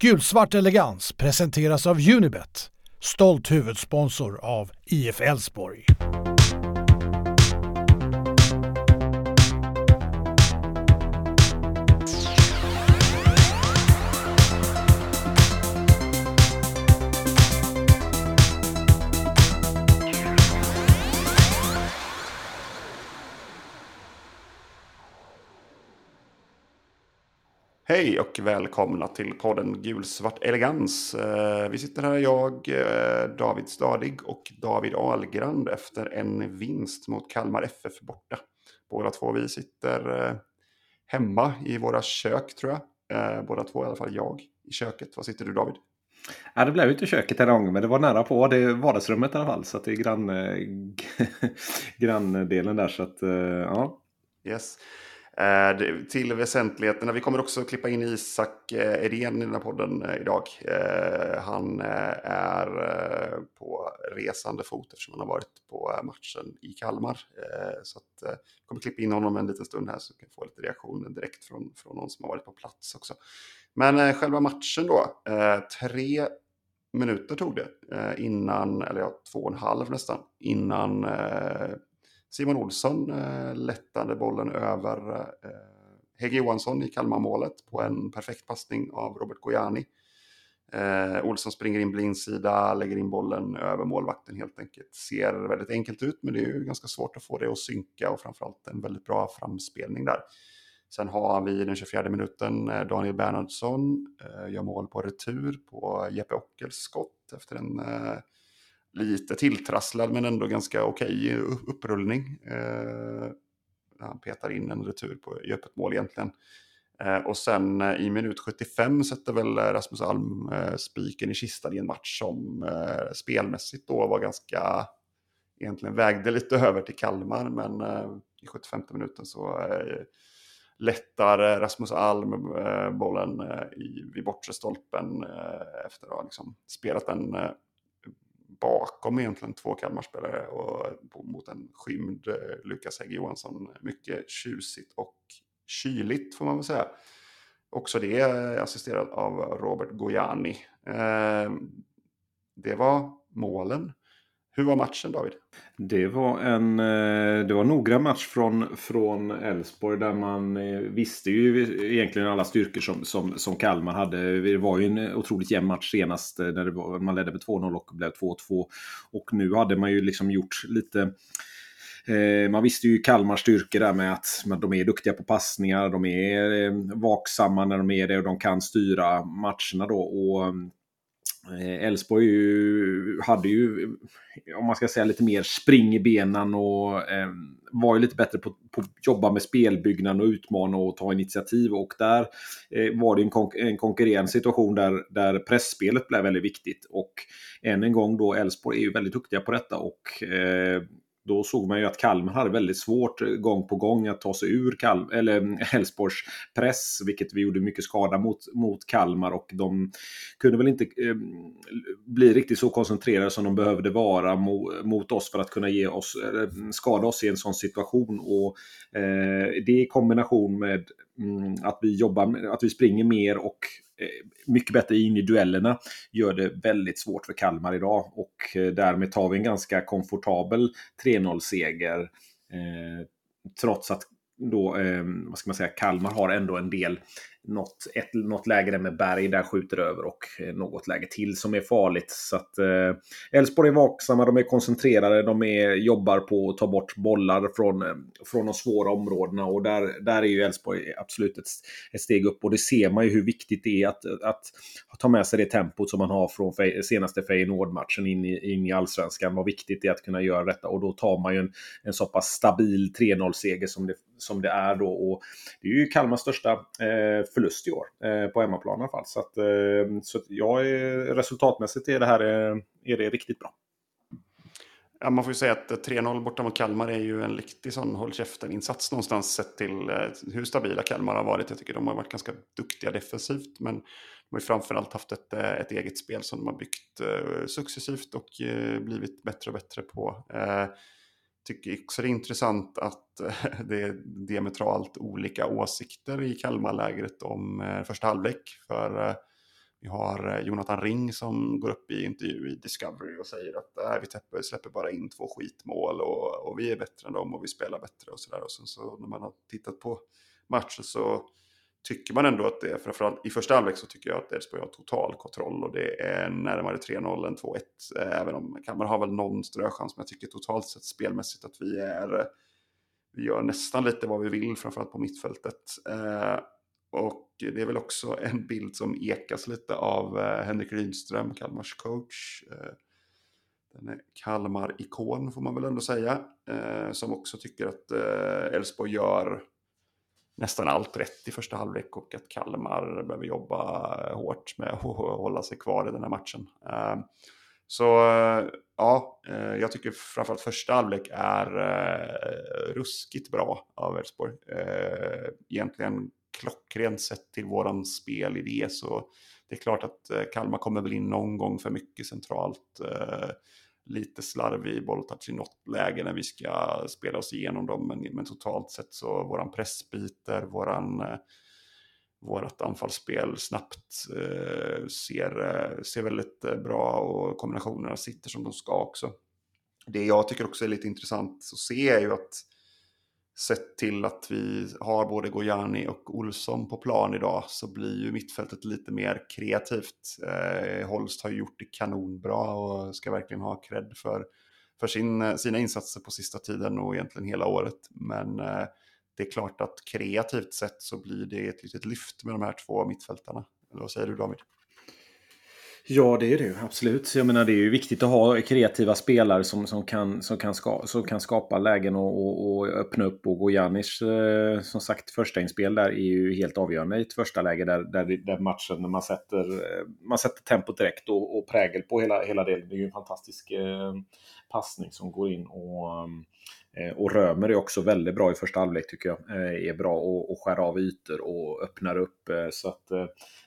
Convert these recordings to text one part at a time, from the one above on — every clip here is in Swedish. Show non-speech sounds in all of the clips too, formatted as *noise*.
Gulsvart elegans presenteras av Unibet, stolt huvudsponsor av IF Elfsborg. Hej och välkomna till podden Gulsvart Elegans. Eh, vi sitter här, jag, eh, David Stadig och David Ahlgrand efter en vinst mot Kalmar FF borta. Båda två vi sitter eh, hemma i våra kök tror jag. Båda två, i alla fall jag, i köket. Var sitter du David? Ja, det blev inte köket den gången, men det var nära på. Det är vardagsrummet i alla fall, så att det är grann, *laughs* granndelen där. Så att, ja. Yes. Eh, till väsentligheterna. Vi kommer också klippa in Isak eh, Edén i den här podden eh, idag. Eh, han är på resande fot eftersom han har varit på matchen i Kalmar. Så att, vi kommer klippa in honom en liten stund här så vi kan få lite reaktioner direkt från, från någon som har varit på plats också. Men själva matchen då. Tre minuter tog det innan, eller ja, två och en halv nästan, innan Simon Olsson eh, lättade bollen över eh, Hegge Johansson i Kalmarmålet på en perfekt passning av Robert Gojani. Eh, Olsson springer in blindsida, lägger in bollen över målvakten helt enkelt. Ser väldigt enkelt ut, men det är ju ganska svårt att få det att synka och framförallt en väldigt bra framspelning där. Sen har vi den 24 minuten eh, Daniel Bernhardsson, eh, gör mål på retur på Jeppe Ockels skott efter en eh, lite tilltrasslad men ändå ganska okej okay upprullning. Eh, han petar in en retur på, i öppet mål egentligen. Eh, och sen eh, i minut 75 sätter väl eh, Rasmus Alm eh, spiken i kistan i en match som eh, spelmässigt då var ganska, egentligen vägde lite *laughs* över till Kalmar, men eh, i 75 minuten så eh, lättar eh, Rasmus Alm eh, bollen i, vid bortre stolpen efter att ha liksom spelat den bakom egentligen två Kalmarspelare och mot en skymd eh, Lukas Hägg Johansson. Mycket tjusigt och kyligt får man väl säga. Också det eh, assisterad av Robert Gojani. Ehm, det var målen. Hur var matchen David? Det var en eh, det var noggrann match från från Elfsborg där man eh, visste ju egentligen alla styrkor som, som, som Kalmar hade. Det var ju en otroligt jämn match senast eh, när var, man ledde med 2-0 och blev 2-2. Och nu hade man ju liksom gjort lite eh, man visste ju Kalmars styrkor där med att de är duktiga på passningar, de är vaksamma när de är det och de kan styra matcherna då. Och mm, Eh, Elfsborg hade ju, om man ska säga lite mer spring i benen och eh, var ju lite bättre på, på att jobba med spelbyggnaden och utmana och ta initiativ. Och där eh, var det en, konk en konkurrerande situation där, där pressspelet blev väldigt viktigt. Och än en gång då, Elfsborg är ju väldigt duktiga på detta och eh, då såg man ju att Kalmar hade väldigt svårt eh, gång på gång att ta sig ur eller mm, *laughs* Elfsborgs press, vilket vi gjorde mycket skada mot, mot Kalmar och de kunde väl inte eh, mm, bli riktigt så koncentrerade som de behövde vara mot, mot oss för att kunna ge oss, mm, skada oss i en sån situation. Och eh, Det i kombination med mm, att vi jobbar, att vi springer mer och Eh, mycket bättre in i duellerna gör det väldigt svårt för Kalmar idag. Och eh, därmed tar vi en ganska komfortabel 3-0-seger. Eh, trots att då, eh, vad ska man säga, Kalmar har ändå en del något, ett, något läge där med Berg där skjuter över och eh, något läge till som är farligt. Så att eh, Elfsborg eh, är vaksamma, de är koncentrerade, de är, jobbar på att ta bort bollar från, eh, från de svåra områdena och där, där är ju Elfsborg absolut ett, ett steg upp och det ser man ju hur viktigt det är att, att ta med sig det tempot som man har från senaste Feyenoord-matchen in i, in i allsvenskan. Vad viktigt det är att kunna göra detta och då tar man ju en, en så pass stabil 3-0-seger som det, som det är då. Och det är ju Kalmars största eh, förlust i år eh, på hemmaplan i alla fall. Så, att, eh, så att jag resultatmässigt är det här eh, är det riktigt bra. Ja, man får ju säga att 3-0 borta mot Kalmar är ju en riktig sån håll käften-insats någonstans sett till eh, hur stabila Kalmar har varit. Jag tycker de har varit ganska duktiga defensivt, men de har ju framförallt haft ett, eh, ett eget spel som de har byggt successivt och blivit bättre och bättre på tycker också det är intressant att eh, det är diametralt olika åsikter i Kalmarlägret om eh, första halvlek. För eh, Vi har Jonathan Ring som går upp i intervju i Discovery och säger att äh, vi täpper, släpper bara in två skitmål och, och vi är bättre än dem och vi spelar bättre och sådär. Och sen så när man har tittat på matchen så tycker man ändå att det är, framförallt i första halvlek så tycker jag att Elfsborg har total kontroll och det är närmare 3-0 än 2-1. Eh, även om Kalmar har väl någon ströchans, men jag tycker totalt sett spelmässigt att vi är vi gör nästan lite vad vi vill, framförallt på mittfältet. Eh, och det är väl också en bild som ekas lite av eh, Henrik Rydström, Kalmars coach. Eh, den är Kalmar-ikon får man väl ändå säga. Eh, som också tycker att eh, Elfsborg gör nästan allt rätt i första halvlek och att Kalmar behöver jobba eh, hårt med att *laughs* hålla sig kvar i den här matchen. Ehm, så eh, ja, eh, jag tycker framförallt första halvlek är ruskigt bra av Elfsborg. Egentligen klockrent sett till våran spelidé så det är klart att Kalmar kommer väl in någon gång för mycket centralt lite slarvig bolltouch i något läge när vi ska spela oss igenom dem. Men, men totalt sett så våran pressbiter, våran, eh, vårat anfallsspel snabbt eh, ser, eh, ser väldigt eh, bra och kombinationerna sitter som de ska också. Det jag tycker också är lite intressant att se är ju att sett till att vi har både Gojani och Olsson på plan idag så blir ju mittfältet lite mer kreativt. Eh, Holst har gjort det kanonbra och ska verkligen ha cred för, för sin, sina insatser på sista tiden och egentligen hela året. Men eh, det är klart att kreativt sett så blir det ett litet lyft med de här två mittfältarna. Eller vad säger du David? Ja, det är det absolut. Jag menar, det är ju viktigt att ha kreativa spelare som, som, kan, som, kan, ska, som kan skapa lägen och, och, och öppna upp. Och Gojanic, eh, som sagt, första inspel där är ju helt avgörande i ett första läge där, där, där matchen, när man sätter, eh, man sätter tempot direkt och, och prägel på hela, hela delen. Det är ju en fantastisk eh, passning som går in och um, Eh, och Römer är också väldigt bra i första halvlek tycker jag. Eh, är bra och, och skär av ytor och öppnar upp. Eh, så att,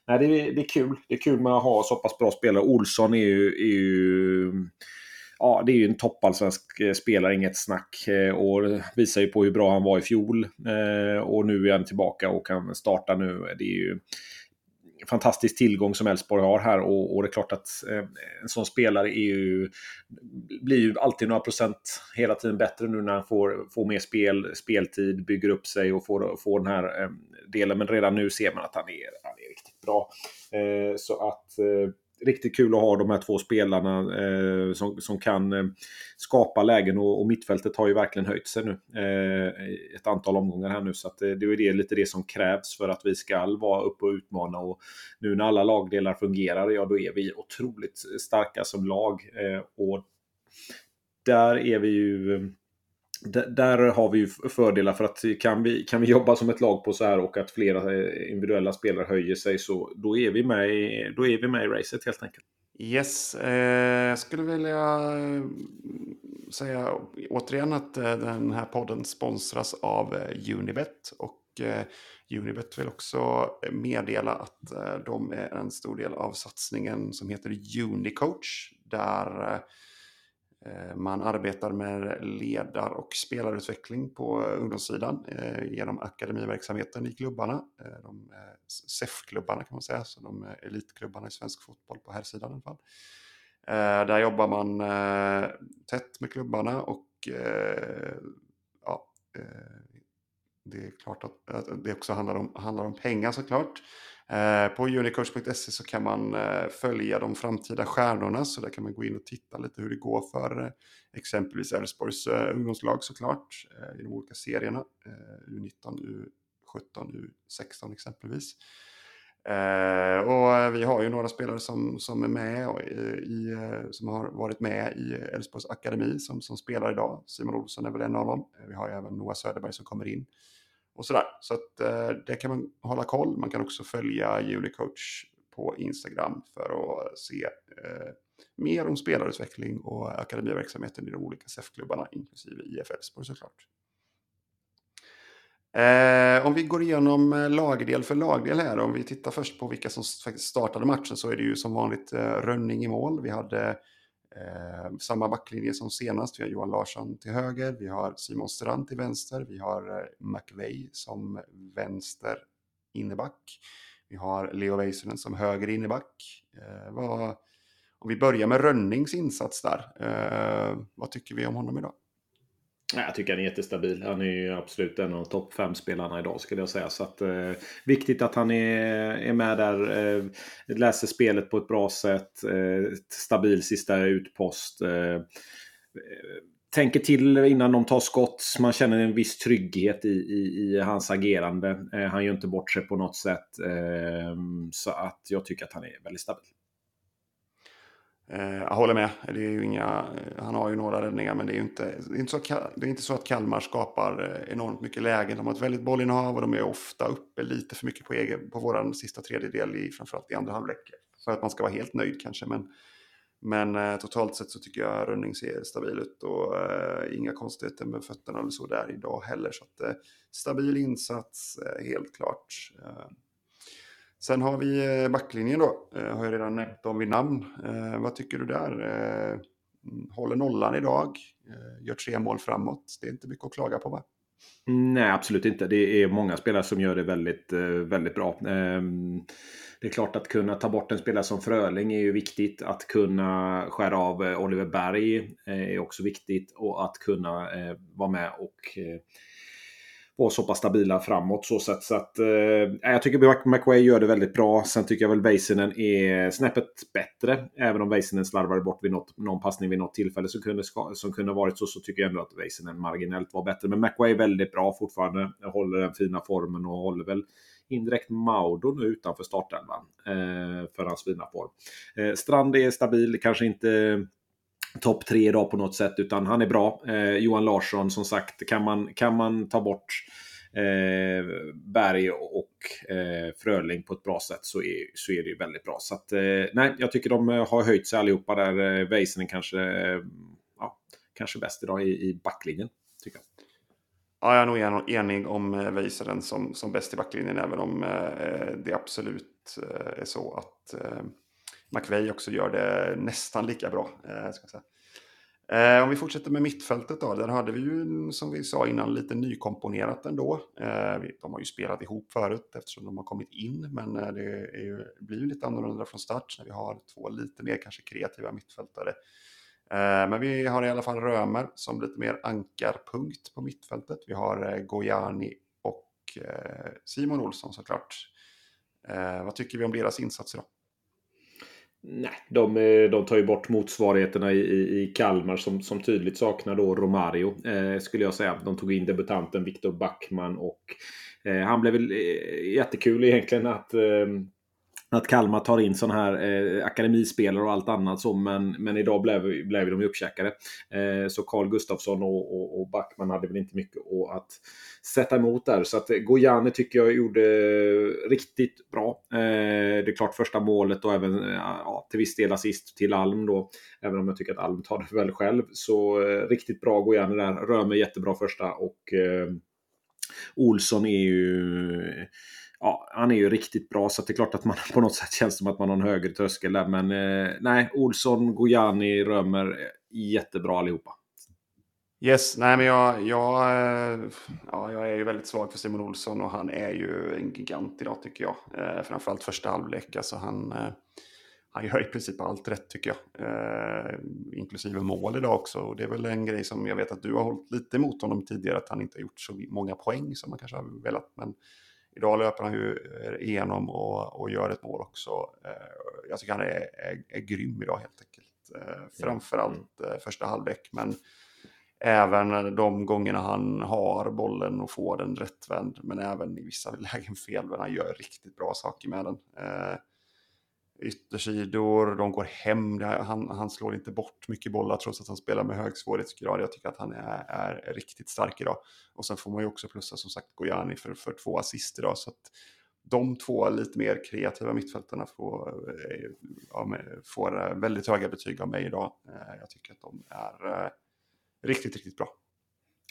nej, det, är, det är kul. Det är kul med att ha så pass bra spelare. Olsson är ju, är ju ja, det är ju en toppallsvensk spelare, inget snack. Och visar ju på hur bra han var i fjol. Och nu är han tillbaka och kan starta nu. Det är ju fantastisk tillgång som Elfsborg har här och, och, det är klart att eh, en sån spelare är ju, blir ju alltid några procent hela tiden bättre nu när han får, får mer spel, speltid, bygger upp sig och får, får den här eh, delen. Men redan nu ser man att han är, han är riktigt bra. Eh, så att eh, riktigt kul att ha de här två spelarna eh, som, som kan eh, skapa lägen och, och, mittfältet har ju verkligen höjt sig nu. Eh, ett antal omgångar här nu så att det, det är det, lite det som krävs för att vi ska vara uppe och utmana och nu när alla lagdelar fungerar, ja då är vi otroligt starka som lag eh, och där är vi ju eh, där har vi ju fördelar för att kan vi, kan vi jobba som ett lag på så här och att flera eh, individuella spelare höjer sig så då är vi med i, då är vi med i racet helt enkelt. Yes, eh, jag skulle vilja eh, säga återigen att eh, den här podden sponsras av Unibet och Unibet vill också meddela att de är en stor del av satsningen som heter Unicoach där Eh, man arbetar med ledar och spelarutveckling på eh, ungdomssidan eh, genom akademiverksamheten i klubbarna. De SEF-klubbarna kan man säga, så de elitklubbarna i svensk fotboll på här sidan i alla fall. Där jobbar man tätt med klubbarna och ja, det är klart att det också handlar om, handlar om pengar såklart. Eh, på unicoach.se så kan man eh, följa de framtida stjärnorna så där kan man gå in och titta lite hur det går för eh, exempelvis Elfsborgs ungdomslag såklart i de olika serierna. U19, U17, U16 exempelvis. och vi har ju några spelare som, som är med i, som har varit med i Elfsborgs akademi som, som spelar idag. Simon Olsson är väl en av dem. Vi har ju även Noah Söderberg som kommer in och sådär. Så att eh, det kan man hålla koll. Man kan också följa Julicoach på Instagram för att eh, se eh, mer om spelarutveckling och akademiverksamheten i de olika SEF-klubbarna, inklusive IF Elfsborg såklart. Eh, om vi går igenom eh, lagdel för lagdel här, om vi tittar först på vilka som faktiskt startade matchen så är det ju som vanligt eh, Rönning i mål. Vi hade Eh, samma backlinje som senast. Vi har Johan Larsson till höger, vi har Simon Strand till vänster, vi har eh, McVeigh som vänster inneback. Vi har Leo Väisänen som höger inneback. Eh, vad, om vi börjar med Rönnings insats där. Eh, vad tycker vi om honom idag? Jag tycker han är jättestabil. Han är ju absolut en av topp fem spelarna idag skulle jag säga. Så att, eh, viktigt att han är, är med där. Eh, läser spelet på ett bra sätt. Eh, stabil sista utpost. Eh, tänker till innan de tar skott. Man känner en viss trygghet i, i, i hans agerande. Eh, han gör inte bort sig på något sätt. Eh, så att jag tycker att han är väldigt stabil. Eh, jag håller med. Det är ju inga, han har ju några räddningar men det är ju inte, det är inte, så, det är inte så att Kalmar skapar eh, enormt mycket lägen. De har ett väldigt bollinnehav och de är ofta uppe lite för mycket på, egen, på vår sista tredjedel, i, framförallt i andra halvlek. För att man ska vara helt nöjd kanske. Men men eh, totalt sett så tycker jag Rönning ser stabil ut och eh, inga konstigheter med fötterna eller så där idag heller. Så att, eh, stabil insats, eh, helt klart. Eh, Sen har vi eh, backlinjen då, eh, har jag redan nämnt dem vid namn. Eh, vad tycker du där? Mm, håller nollan idag, gör tre mål framåt. Det är inte mycket att klaga på va? Nej, absolut inte. Det är många spelare som gör det väldigt, väldigt bra. Ehm, det är klart att kunna ta bort en spelare som Fröling är ju viktigt. Att kunna skära av Oliver Berg är också viktigt. Och att kunna vara med och vara så pass stabila framåt. Så, sätt. så att, eh, jag tycker McWay gör det väldigt bra. Sen tycker jag väl Väisänen är snäppet bättre. Även om Väisänen slarvade bort vid något, någon passning vid något tillfälle som kunde, som kunde varit så, så tycker jag ändå att Väisänen marginellt var bättre. Men McWay är väldigt bra fortfarande. Håller den fina formen och håller väl indirekt Maudo nu utanför startelvan eh, för hans fina form. Eh, Strand är stabil, kanske inte topp tre idag på något sätt, utan han är bra. Eh, Johan Larsson, som sagt, kan man, kan man ta bort eh, Berg och eh, Fröling på ett bra sätt så är, så är det ju väldigt bra. Så att, eh, nej, jag tycker de eh, har höjt sig allihopa där. Eh, Väisänen kanske, eh, ja, kanske bäst idag i, i backlinjen. Tycker jag. Ja, jag är nog enig om eh, Väisänen som, som bäst i backlinjen, även om eh, det absolut eh, är så att McVey McVeigh också gör det nästan lika bra. Eh, säga. Eh, om vi fortsätter med mittfältet då, där hade vi ju som vi sa innan lite nykomponerat ändå. Eh, de har ju spelat ihop förut eftersom de har kommit in, men eh, det, ju, blir ju lite annorlunda från start när vi har två lite mer kanske kreativa mittfältare. Eh, men vi har i alla fall Römer som lite mer ankarpunkt på mittfältet. Vi har eh, Gojani och Simon Olsson såklart. Vad tycker vi om deras insatser då? Nej, de, eh, de tar ju bort motsvarigheterna i, i Kalmar som, som tydligt saknar då Romario. Eh, skulle jag säga. De tog in debutanten Viktor Backman och eh, han blev väl eh, jättekul egentligen att ehm, att Kalmar tar in sådana här eh, akademispelare och allt annat så, men, men idag blev, blev de uppkäkade. Eh, så Carl Gustafsson och, och, och, Backman hade väl inte mycket att sätta emot där. Så att eh, Gojani tycker jag gjorde riktigt bra. Eh, det är klart första målet och även eh, ja, till viss del assist till Alm då. Även om jag tycker att Alm tar det väl själv. Så eh, riktigt bra Gojani där. Römer jättebra första och eh, Olsson är ju ja, han är ju riktigt bra så det är klart att man *laughs* på något sätt känns som att man har en högre tröskel där. Men eh, nej, Olsson, Gojani, Römer, eh, jättebra allihopa. Yes, nej men jag, jag, eh, ja, jag är ju väldigt svag för Simon Olsson och han är ju en gigant idag tycker jag. Eh, framförallt första halvlek. Alltså han, eh, han gör i princip allt rätt tycker jag. Eh, inklusive mål idag också. Och det är väl en grej som jag vet att du har hållit lite emot honom tidigare. Att han inte har gjort så många poäng som man kanske har velat. Men Idag löper han ju eh, igenom och, och gör ett mål också. Eh, jag tycker han är, är, är grym idag helt enkelt. Eh, framförallt mm. första halvlek, men även de gångerna han har bollen och får den rättvänd, men även i vissa *laughs* lägen fel, men han gör riktigt bra saker med den yttersidor, de går hem. Han, han slår inte bort mycket bollar trots att han spelar med hög svårighetsgrad. Jag tycker att han är, är riktigt stark idag. Och sen får man ju också plussa som sagt Gojani för, för två assist idag. Så att de två lite mer kreativa mittfältarna får, eh, ja, får eh, väldigt höga betyg av mig idag. Eh, jag tycker att de är riktigt, riktigt bra.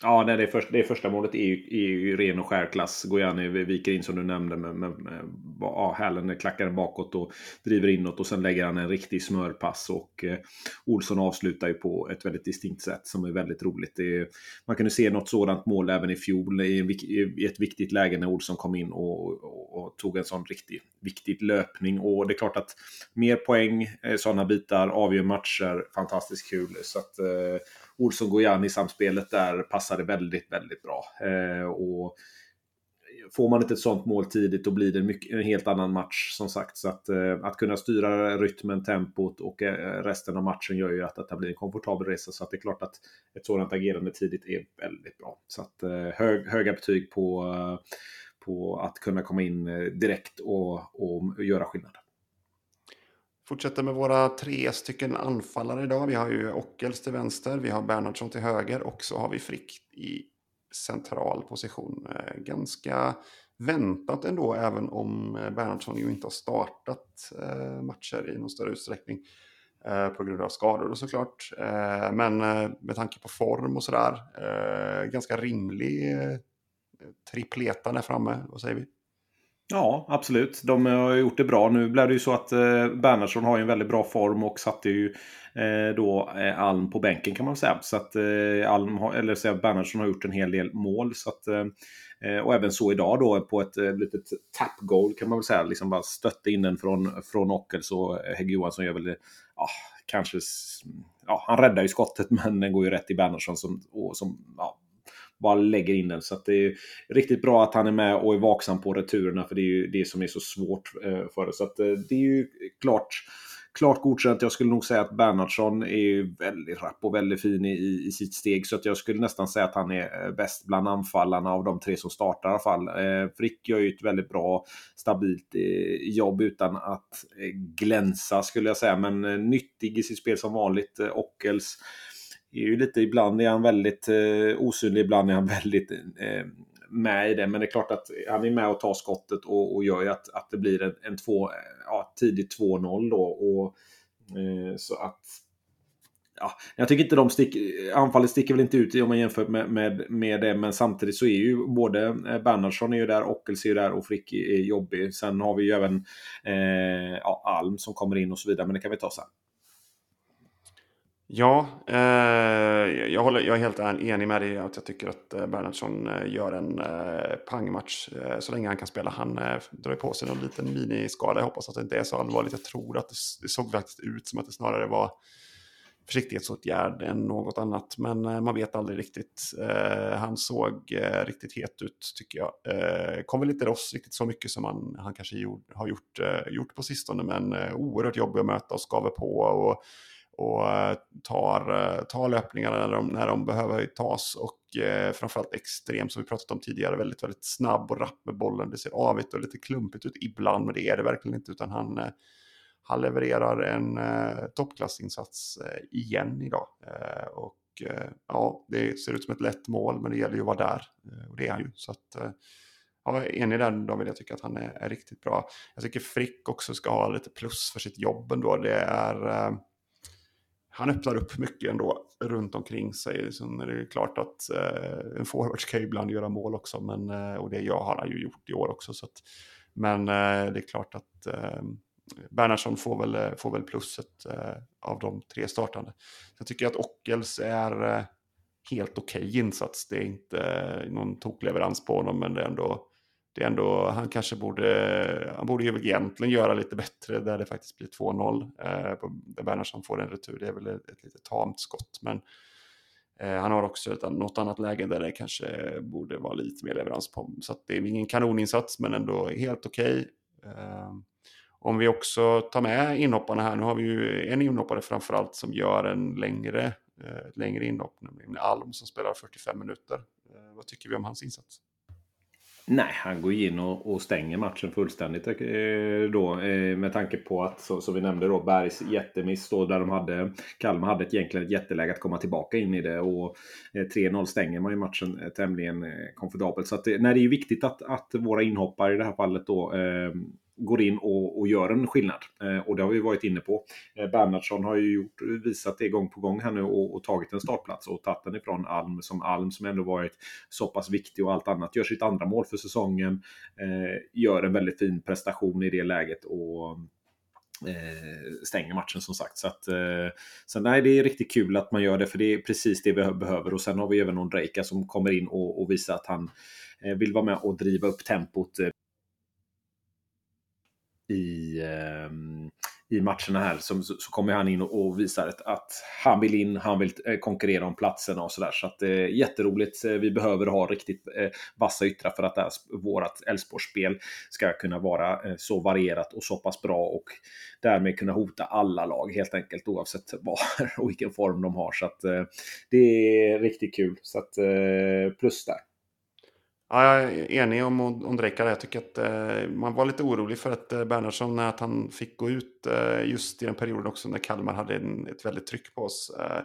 Ja, nej, det, första, det första målet är ju, är ju ren och skär klass. Gojani viker in som du nämnde med, med, med eh, ja, hälen klackar bakåt och driver inåt och sen lägger han en riktig smörpass. Och eh, Olsson avslutar ju på ett väldigt distinkt sätt som är väldigt roligt. Är, man kunde se något sådant mål även i fjol i, en, i ett viktigt läge när Olsson kom in och, och, och tog en sån riktigt viktig löpning. Och det är klart att mer poäng, eh, sådana bitar, avgör matcher, fantastiskt kul. Så att, eh, Olsson-Gojani-samspelet där passade väldigt, väldigt bra. Eh, och får man inte ett sånt mål tidigt då blir det mycket, en helt annan match som sagt. Så att, eh, att kunna styra rytmen, tempot och eh, resten av matchen gör ju att, det blir en komfortabel resa. Så att det är klart att ett sådant agerande tidigt är väldigt bra. Så att eh, hög, höga betyg på, eh, på att kunna komma in eh, direkt och, och göra skillnad. Fortsätter med våra tre stycken anfallare idag. Vi har ju Ockels till vänster, vi har Bernhardsson till höger och så har vi Frick i central position. Eh, ganska väntat ändå, även om eh, Bernhardsson ju inte har startat eh, matcher i någon större utsträckning. På grund av skador och såklart. Men med tanke på form och sådär. Ganska rimlig tripleta där framme. Vad säger vi? Ja, absolut. De har gjort det bra. Nu blev det ju så att eh, Bernhardsson har en väldigt bra form och satte ju eh, då eh, Alm på bänken kan man säga. Så att eh, Alm har, eller säga Bernhardsson har gjort en hel del mål. Så att, eh, eh, och även så idag då på ett eh, litet tap goal kan man väl säga. Liksom bara stötte in den från, från Ockels och eh, Hägg Johansson gör väl det. Ja, kanske... Ja, han räddar ju skottet *laughs* men den går ju rätt i Bernhardsson som, och, som ja, bara lägger in den. Så det är riktigt bra att han är med och är vaksam på returerna för det är ju det som är så svårt eh, för det. Så att, eh, det är ju klart klart godkänt. Jag skulle nog säga att Bernhardsson är väldigt rapp och väldigt fin i, i sitt steg. Så att jag skulle nästan säga att han är eh, bäst bland anfallarna av de tre som startar i alla fall. Eh, Frick gör ju ett väldigt bra, stabilt eh, jobb utan att eh, glänsa skulle jag säga. Men nyttig i sitt spel som vanligt. Eh, Ockels är ju lite, ibland är han väldigt eh, osynlig, ibland är han *laughs* väldigt eh, med i det. Men det är klart att han är med och tar skottet och, och gör ju att, att det blir en, en två, eh, ja, tidigt 2-0 då. Och, eh, så att ja, jag tycker inte de sticker, anfallet sticker väl inte ut om man jämför med, med, med det. Men samtidigt så är ju både eh, Bernhardsson är ju där, Ockels är ju där och Frick är jobbig. Sen har vi ju även eh, ja, Alm som kommer in och så vidare. Men det kan vi ta sen. Ja, eh, jag, håller, jag är helt enig med dig att jag tycker att eh, Bernhardsson eh, gör en eh, pangmatch eh, så länge han kan spela. Han eh, drar på sig någon liten miniskada. Jag hoppas att det inte är så allvarligt. Jag tror att det, det såg faktiskt ut som att det snarare var försiktighetsåtgärd än något annat. Men eh, man vet aldrig riktigt. Eh, han såg eh, riktigt het ut tycker jag. Eh, kom väl inte loss riktigt så mycket som han, han kanske gjort, har gjort, gjort på sistone. Men oerhört jobbig att möta och skaver på. Och, och eh, tar, eh, tar löpningarna när de, när de behöver tas. Och eh, framförallt extrem, som vi pratat om tidigare, väldigt, väldigt snabb och rapp med bollen. Det ser avigt och lite klumpigt ut ibland, men det är det verkligen inte. Utan han, eh, han levererar en eh, toppklassinsats eh, igen idag. Eh, och eh, ja, det ser ut som ett lätt mål, men det gäller ju att vara där. och det är han ju. Så att, ja, enig där David, jag tycker att han är, är, riktigt bra. Jag tycker Frick också ska ha lite plus för sitt jobb ändå. Det är han öppnar upp mycket ändå runt omkring sig. Liksom, Sen är det klart att eh, en forward ska ibland göra mål också, men, eh, och det har han ju gjort i år också. Så att, men eh, det är klart att eh, Bernhardsson får väl, eh, får väl plusset eh, av de tre startande. Jag tycker att Ockels är eh, helt okej okay insats. Det är inte eh, någon tokleverans på honom, men det är ändå det är ändå, han kanske borde, han borde ju egentligen göra lite bättre där det faktiskt blir 2-0. Eh, där Bernhardsson får en retur, det är väl ett, ett lite tamt skott. Men eh, han har också ett, något annat läge där det kanske borde vara lite mer leverans på. Så det är ingen kanoninsats men ändå helt okej. Okay. Eh, om vi också tar med inhopparna här, nu har vi ju en inhoppare framförallt som gör en längre, eh, ett längre inhopp, nämligen Alm som spelar 45 minuter. Eh, vad tycker vi om hans insats? Nej, han går in och, och stänger matchen fullständigt eh, då. Eh, med tanke på att, så, som vi nämnde då, Bergs jättemiss då, där de hade, Kalmar hade ett, egentligen ett jätteläge att komma tillbaka in i det. Och eh, 3-0 stänger man ju matchen eh, tämligen eh, komfortabelt. Så att, nej, det är ju viktigt att, att våra inhoppare i det här fallet då eh, går in och, och gör en skillnad. Eh, och det har vi varit inne på. Eh, Bernhardsson har ju gjort, visat det gång på gång här nu och, och tagit en startplats och tagit den ifrån Alm som Alm som ändå varit så pass viktig och allt annat. Gör sitt andra mål för säsongen. Eh, gör en väldigt fin prestation i det läget. och eh, stänger matchen som sagt. Så, att, eh, så nej, det är riktigt kul att man gör det för det är precis det vi behöver. Och sen har vi även Ondrejka som kommer in och, och visar att han eh, vill vara med och driva upp tempot i, ehm, i matcherna här så, så kommer han in och, och visar att, att, han vill in, han vill eh, konkurrera om platserna och sådär. Så att eh, jätteroligt. Eh, vi behöver ha riktigt eh, vassa yttrar för att det här, vårt Elfsborgsspel ska kunna vara eh, så varierat och så pass bra och därmed kunna hota alla lag helt enkelt oavsett var *laughs* och vilken form de har. Så att eh, det är riktigt kul. Så att eh, plus där. Ja, jag är enig om Ondrejka. Jag tycker att eh, man var lite orolig för att eh, Bernhardsson, att han fick gå ut eh, just i den perioden också när Kalmar hade en, ett väldigt tryck på oss. Eh,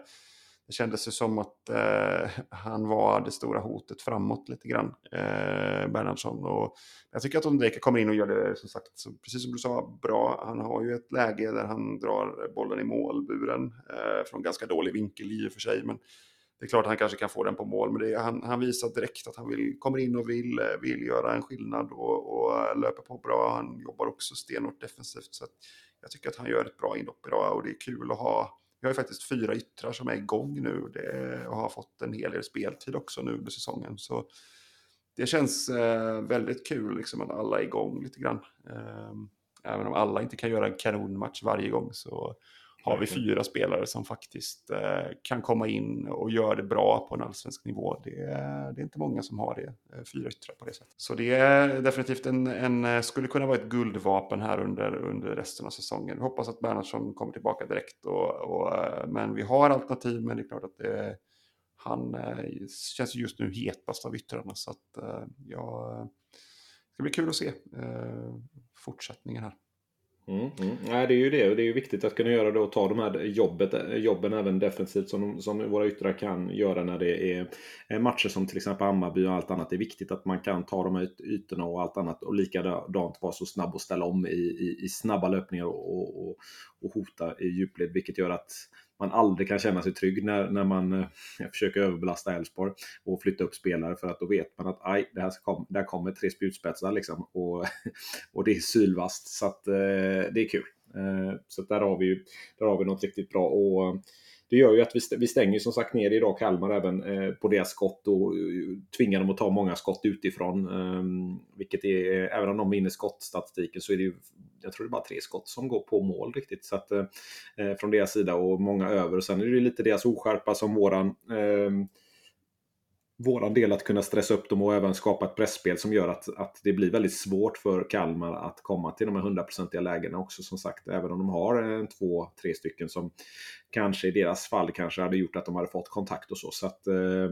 det kändes ju som att eh, han var det stora hotet framåt lite grann, eh, Bernhardsson. Och jag tycker att Ondrejka kommer in och gör det, som sagt, så, precis som du sa, bra. Han har ju ett läge där han drar bollen i målburen eh, från ganska dålig vinkel i och för sig. Men det är klart att han kanske kan få den på mål, men det, han, han visar direkt att han vill, kommer in och vill, eh, vill göra en skillnad och, och eh, löper på bra. Han jobbar också stenhårt defensivt. Så jag tycker att han gör ett bra inhopp idag och det är kul att ha. Vi har ju faktiskt fyra yttrar som är igång nu det, och har fått en hel del speltid också nu under säsongen. Så det känns eh, väldigt kul liksom, att alla är igång lite grann. Eh, även om alla inte kan göra en kanonmatch varje gång så har vi fyra spelare som faktiskt eh, kan komma in och göra det bra på en allsvensk nivå. Det är, det är inte många som har det, eh, fyra yttrar på det sättet. Så det är definitivt en, en, eh, skulle kunna vara ett guldvapen här under, under resten av säsongen. Vi hoppas att Bernhardsson kommer tillbaka direkt. Och, och, men vi har alternativ, men det är klart att det, han eh, känns just nu hetast av yttrarna. Så att, ja, det ska bli kul att se fortsättningen här. Mm, mm. Nej, det är ju det. Och det är ju viktigt att kunna göra det och ta de här jobbet, jobben även defensivt som, som våra yttrar kan göra när det är eh, matcher som till exempel Hammarby och allt annat. Det är viktigt att man kan ta de här ytorna och allt annat och likadant vara så snabb och ställa om i, i, i snabba löpningar och, och, och hota i djupled. Vilket gör att man aldrig kan känna sig trygg när, när man eh, *laughs* försöker överbelasta Elfsborg och flytta upp spelare för att då vet man att aj, det här kom, där kommer tre spjutspetsar liksom och, *laughs* och det är sylvast så att eh, det är kul. Eh, så där har vi ju där har vi något riktigt bra och eh, det gör ju att vi, stänger som sagt ner idag Kalmar även eh, på deras skott och eh, tvingar dem att ta många skott utifrån. Ehm, vilket är, även om de vinner skottstatistiken så är det ju, jag tror det är bara tre skott som går på mål riktigt. Så att, eh, eh från deras sida och många över. Och sen är det lite deras oskärpa som våran eh, våran del att kunna stressa upp dem och även skapa ett pressspel som gör att, att det blir väldigt svårt för Kalmar att komma till de här hundraprocentiga lägena också som sagt. Även om de har en, två, tre stycken som kanske i deras fall kanske hade gjort att de hade fått kontakt och så. så att, eh,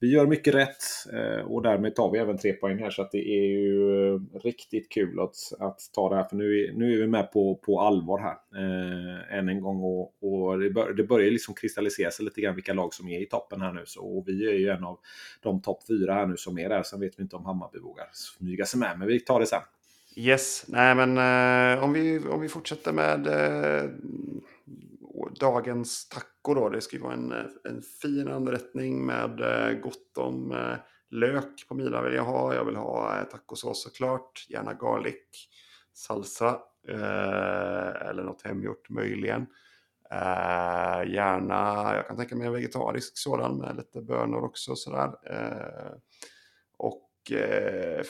vi gör mycket rätt eh, och därmed tar vi även tre poäng här så att det är ju eh, riktigt kul att, att ta det här för nu, nu är vi med på, på allvar här eh, än en gång och, och det, bör, det börjar liksom kristallisera sig lite grann vilka lag som är i toppen här nu så och vi är ju en av de topp fyra här nu som är där. Sen vet vi inte om Hammarby vågar smyga sig med men vi tar det sen. Yes, nej men eh, om, vi, om vi fortsätter med eh, dagens taco då. Det ska ju vara en, en fin anrättning med eh, gott om eh, lök på mina vill jag ha. Jag vill ha eh, tacosås såklart, gärna garlic, salsa eller något hemgjort möjligen. gärna, jag kan tänka mig en vegetarisk sådan med lite bönor också sådär. och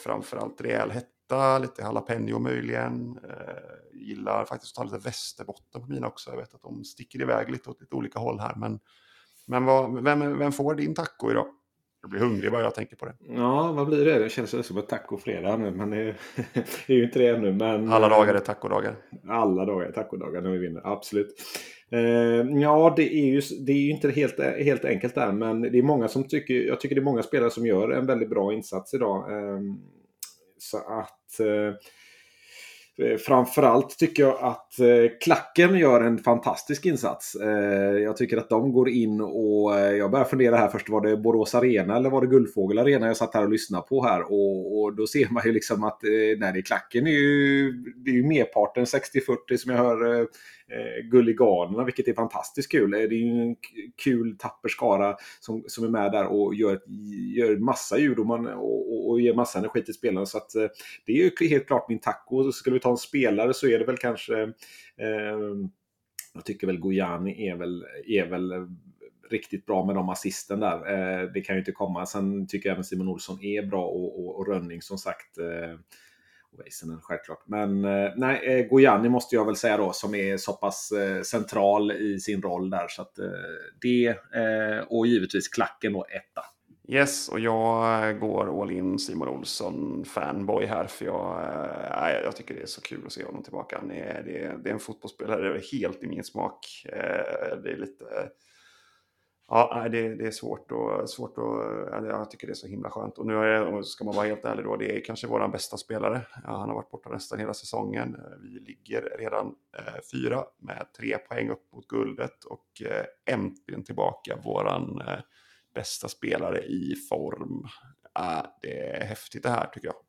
framförallt rejäl hetta Feta, lite jalapeno möjligen. Eh, gillar faktiskt att ta lite västerbotten på mina också. Jag vet att de sticker iväg lite åt lite olika håll här. Men, men vad, vem, vem får din taco idag? Jag blir hungrig bara jag tänker på det. Ja, vad blir det? Det känns som ett tacofredag nu. Men det är, *laughs* det är ju inte det ännu. Men... Alla dagar är tacodagar. Alla dagar är tacodagar när vi vinner, absolut. Eh, ja, det är ju, det är ju inte helt, helt enkelt där. Men det är många som tycker, jag tycker det är många spelare som gör en väldigt bra insats idag. Eh, så att... Eh, eh, framförallt tycker jag att eh, Klacken gör en fantastisk insats. Eh, jag tycker att de går in och eh, jag börjar fundera här först. Var det Borås Arena eller var det Guldfågel Arena jag satt här och lyssnade på här? Och, och då ser man ju liksom att eh, nej, det är Klacken är ju, det är ju merparten 60-40 som jag hör eh, Gulliganerna, vilket är fantastiskt kul. Eh, det är ju en kul tapper skara som, som är med där och gör, gör massa ljud och, man, och, och ger massa energi till spelarna. Så att, eh, det är ju helt klart min taco. Skulle vi ta en spelare så är det väl kanske eh, jag tycker väl Gojani är väl, är väl eh, riktigt bra med de assisten där. Eh, det kan ju inte komma. Sen tycker jag även Simon Olsson är bra och, och, och Rönning som sagt. Eh, Väisänen självklart. Men eh, nej, eh, Gojani måste jag väl säga då som är så pass eh, central i sin roll där. Så att eh, det eh, och givetvis klacken och etta. Yes, och jag eh, går all in Simon Olsson fanboy här för jag, äh, jag tycker det är så kul att se honom tillbaka. Han är, det, är, det är en fotbollsspelare helt i min smak. Det är lite Ja, det, det är svårt och svårt och jag tycker det är så himla skönt. Och nu är, ska man vara helt ärlig då, det är kanske vår bästa spelare. Ja, han har varit borta nästan hela säsongen. Eh, vi ligger redan eh, fyra med tre poäng upp mot guldet och eh, äntligen tillbaka våran eh, bästa spelare i form. Ja, det är häftigt det här tycker jag.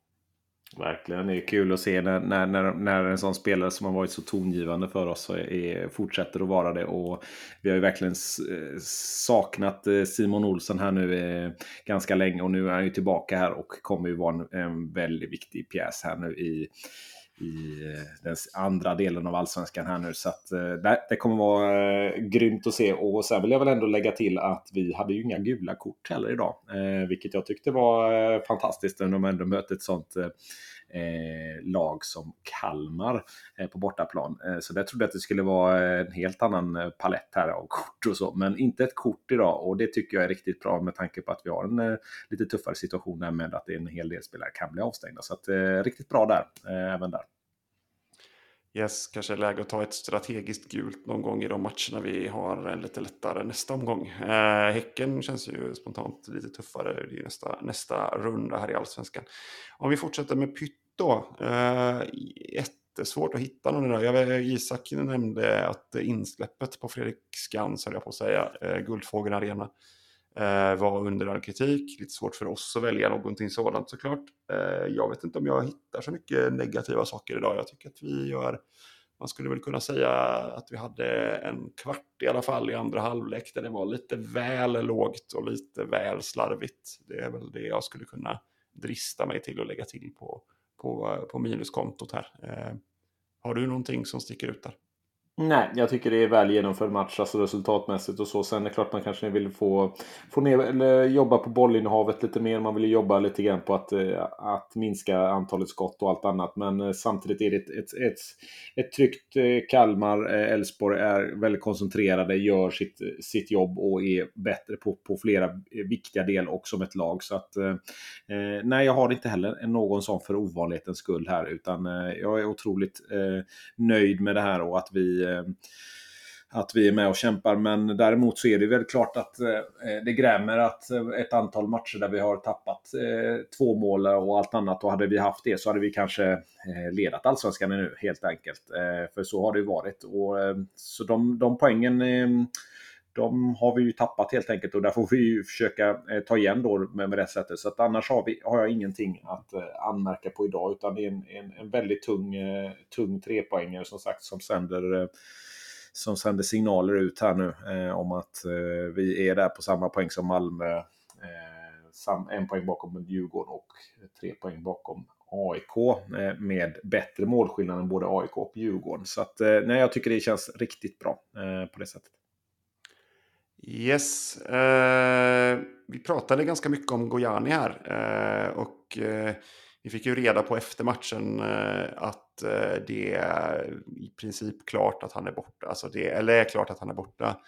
Verkligen, det är kul att se när, när, när, när en sån spelare som har varit så tongivande för oss är, fortsätter att vara det. Och vi har ju verkligen saknat eh, Simon Olsson här nu eh, ganska länge och nu är han ju tillbaka här och kommer ju vara en, en väldigt viktig pjäs här nu i, i eh, den andra delen av allsvenskan här nu. Så att, eh, det, det kommer vara eh, grymt att se. Och sen vill jag väl ändå lägga till att vi hade ju inga gula kort heller idag. Vilket jag tyckte var fantastiskt när de ändå mötte ett sånt Eh, lag som Kalmar eh, på bortaplan. Eh, så där trodde jag att det skulle vara eh, en helt annan eh, palett här av *laughs* kort och så. Men inte ett kort idag och det tycker jag är riktigt bra med tanke på att vi har en lite tuffare situation där med att en hel del spelare kan bli avstängda. Så att, riktigt bra där, även där. Yes, kanske är läge att ta ett strategiskt gult någon gång i de matcherna vi har lite lättare nästa omgång. Eh, häcken känns ju spontant lite tuffare. Det är nästa, nästa runda här i allsvenskan. Om vi fortsätter med Pytt då. Eh, jättesvårt att hitta någon idag. Jag Isak nämnde att insläppet på Fredrik Skans, höll jag på att säga, eh, Guldfågeln Arena, eh, Eh, var under all kritik. Lite svårt för oss att välja någonting sådant såklart. Eh, jag vet inte om jag hittar så mycket negativa saker idag. Jag tycker att vi gör man skulle väl kunna säga att vi hade en kvart i alla fall i andra halvlek där det var lite väl lågt och lite väl slarvigt. Det är väl det jag skulle kunna drista mig till att lägga till på, på, på minuskontot här. Eh, har du någonting som sticker ut där? Nej, jag tycker det är väl genomförd match alltså resultatmässigt och så. Sen är det klart man kanske vill få, få ner, eller jobba på bollinnehavet lite mer. Man vill jobba lite grann på att, eh, att minska antalet skott och allt annat. Men eh, samtidigt är det ett, ett, ett, ett tryggt eh, Kalmar. Elfsborg är väldigt koncentrerade, gör sitt, sitt jobb och är bättre på, på flera viktiga delar och som ett lag. Så att nej, jag har inte heller någon sån för ovanlighetens skull här. Utan jag är otroligt nöjd med det här och att vi Eh, Eh, att vi är med och kämpar. Men däremot så är det väl klart att eh, eh det grämer att eh, ett antal matcher där vi har tappat två mål och allt annat. Och hade vi haft det så hade vi kanske ledat allsvenskan nu helt enkelt. För så har det ju varit. Och, så de, de poängen de har vi ju tappat helt enkelt och där får vi ju försöka eh, ta igen då med, med det sättet. Så att annars har, vi, har jag ingenting att eh, anmärka på idag utan det är en, en, en väldigt tung, eh, tung trepoängare som sagt som sänder som sänder signaler ut här nu eh, om att eh, vi är där på samma poäng som Malmö. Eh, sam, en poäng bakom Djurgården och tre poäng bakom AIK med bättre målskillnad än både AIK och Djurgården. Så att, nej, jag tycker det känns riktigt bra på det sättet. Yes, eh, vi pratade ganska mycket om Gojani här eh, och eh, vi fick ju reda på efter matchen eh, att eh, det är i princip klart att han är borta. Alltså det, eller är klart att han är borta.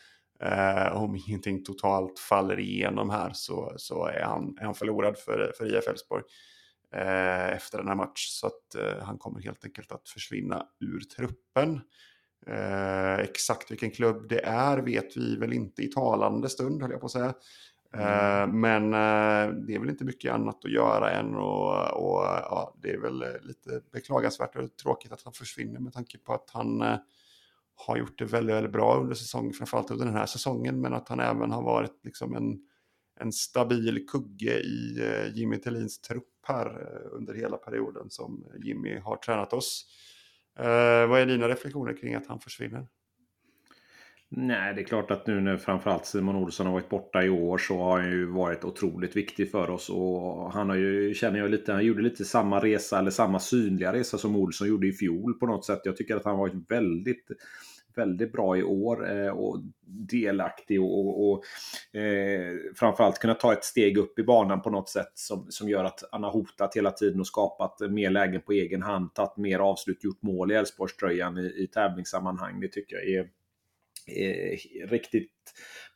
Eh, om ingenting totalt faller igenom här så, så är, han, är han förlorad för, för IF Elfsborg eh, efter den här matchen. Så att eh, han kommer helt enkelt att försvinna ur truppen. Eh, exakt vilken klubb det är vet vi väl inte i talande stund, höll jag på att säga. Mm. Men det är väl inte mycket annat att göra än och, och ja, det är väl lite beklagansvärt och tråkigt att han försvinner med tanke på att han har gjort det väldigt, väldigt bra under säsongen, framförallt under den här säsongen, men att han även har varit liksom en, en stabil kugge i Jimmy Tillins trupp här under hela perioden som Jimmy har tränat oss. Eh, vad är dina reflektioner kring att han försvinner? Nej, det är klart att nu när framförallt Simon Olsson har varit borta i år så har han ju varit otroligt viktig för oss. Och han har ju, känner jag lite, han gjorde lite samma resa eller samma synliga resa som Olsson gjorde i fjol på något sätt. Jag tycker att han har varit väldigt väldigt bra i år eh, och delaktig och, och, och eh, framförallt kunna ta ett steg upp i banan på något sätt som, som gör att han har hotat hela tiden och skapat mer lägen på egen hand, tagit mer avslut, gjort mål i Elfsborgströjan i, i tävlingssammanhang. Det tycker jag är är riktigt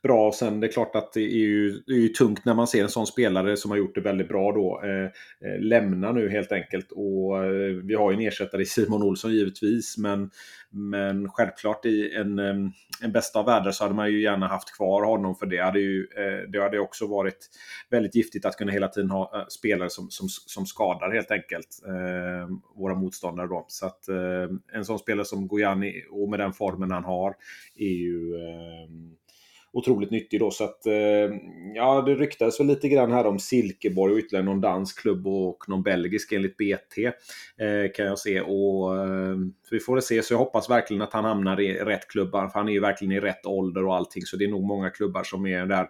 bra. Sen det är klart att det är, ju, det är ju tungt när man ser en sån spelare som har gjort det väldigt bra då eh, eh lämna nu helt enkelt. Och eh, Vi har ju en ersättare i Simon Olsson givetvis, men, men självklart i en, ehm, en bästa av världar så hade man ju gärna haft kvar honom för det hade ju eh, det hade också varit väldigt giftigt att kunna hela tiden ha eh, spelare som, som, som skadar helt enkelt eh, våra motståndare då. Så att eh, en sån spelare som Gojani och med den formen han har är ju ehm, otroligt nyttig då. Så att, eh, ja, det ryktades väl lite grann här om Silkeborg och ytterligare någon dansk klubb och någon belgisk enligt BT. Eh, kan jag se. Och, eh, vi får väl se, så jag hoppas verkligen att han hamnar i rätt klubbar. För han är ju verkligen i rätt ålder och allting. Så det är nog många klubbar som är där.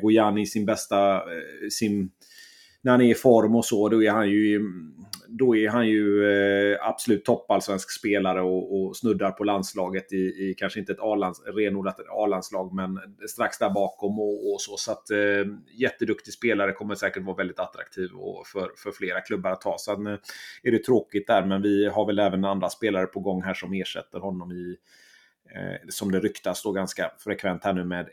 Går Jan i sin bästa, sin när han är i form och så, då är han ju, då är han ju eh, absolut toppallsvensk spelare och, och, snuddar på landslaget i, i kanske inte ett renodlat A-landslag, men strax där bakom och, och så. Så att eh, jätteduktig spelare kommer säkert vara väldigt attraktiv och för, för flera klubbar att ta. Sen eh, är det tråkigt där, men vi har väl även andra spelare på gång här som ersätter honom i eh, som det ryktas då ganska frekvent här nu med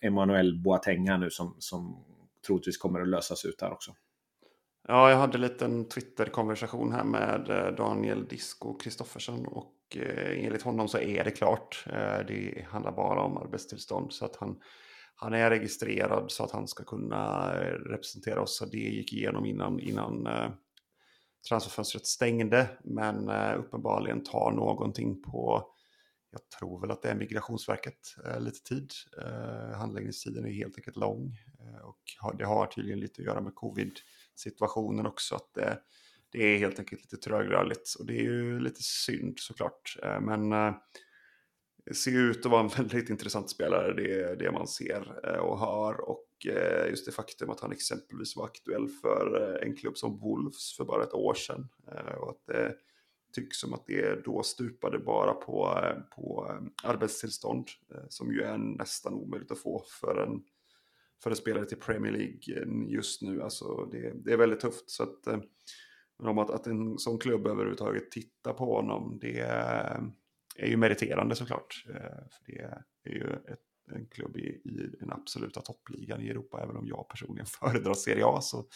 Emmanuel Boateng här nu som, som troligtvis kommer att lösas ut här också. Ja, jag hade en liten Twitter-konversation här med eh, Daniel Disco Kristoffersson och eh, enligt honom så är det klart. Eh, det handlar bara om arbetstillstånd så att han, han är registrerad så att han ska kunna representera oss. Så det gick igenom innan, innan transferfönstret stängde. Men uppenbarligen tar någonting på, jag tror väl att det är Migrationsverket, lite tid. Handläggningstiden är helt enkelt lång och det har tydligen lite att göra med covid situationen också. Att det, det är helt enkelt lite trögrörligt och det är ju lite synd såklart. Eh, men eh, det ser ut att vara en *laughs* väldigt intressant spelare, det är det man ser eh, och hör. Och just det faktum att han exempelvis var aktuell för en klubb som Wolves för bara ett år sedan. Och att det tycks som att det då stupade bara på, på arbetstillstånd, som ju är nästan omöjligt att få för en för en spelare till Premier League eh, just nu. Alltså det, det är väldigt tufft. Så att, eh, om att, att en sån klubb överhuvudtaget tittar på honom, det eh, är ju meriterande såklart. För det är ju ett, en klubb i, i den absoluta toppligan i Europa, även om jag personligen *laughs* föredrar Serie A så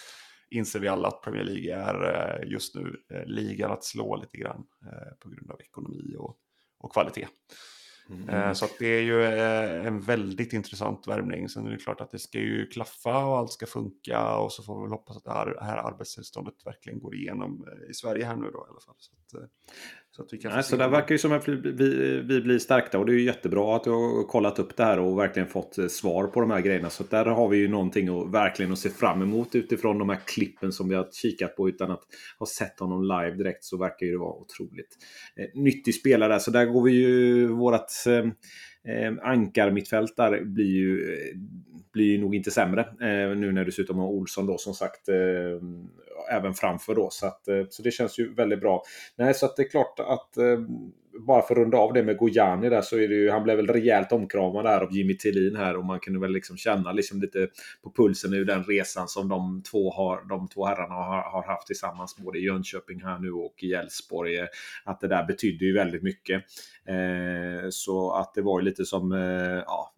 inser vi alla att Premier League är just nu ligan att slå lite grann på grund av ekonomi och, och kvalitet. Mm. Så det är ju eh, en väldigt intressant värvning. Sen är det klart att det ska ju klaffa och allt ska funka och så får vi väl hoppas att det här, arbetstillståndet verkligen går igenom eh, i Sverige här nu då i alla fall. Så att, så att vi kan Nej, så det verkar ju som att vi, vi blir stärkta och det är ju jättebra att du har kollat upp det här och verkligen fått svar på de här grejerna. Så där har vi ju någonting att verkligen att se fram emot utifrån de här klippen som vi har kikat på utan att ha sett honom live direkt så verkar ju det vara otroligt eh, nyttig spelare. Så där går vi ju vårat Eh, eh, ankarmittfältare blir ju, blir ju nog inte sämre. Eh, nu när du dessutom har Olsson då som sagt eh, även framför då. Så, att, eh, så det känns ju väldigt bra. Nej, så att det är klart att eh, bara för att runda av det med Gojani där så är det ju, han blev väl rejält omkramad där av Jimmy Tillin här och man kunde väl liksom känna liksom lite på pulsen i den resan som de två, har, de två herrarna har, har haft tillsammans både i Jönköping här nu och i Elfsborg. Att det där betydde ju väldigt mycket. Eh, så att det var ju lite som, eh, ja,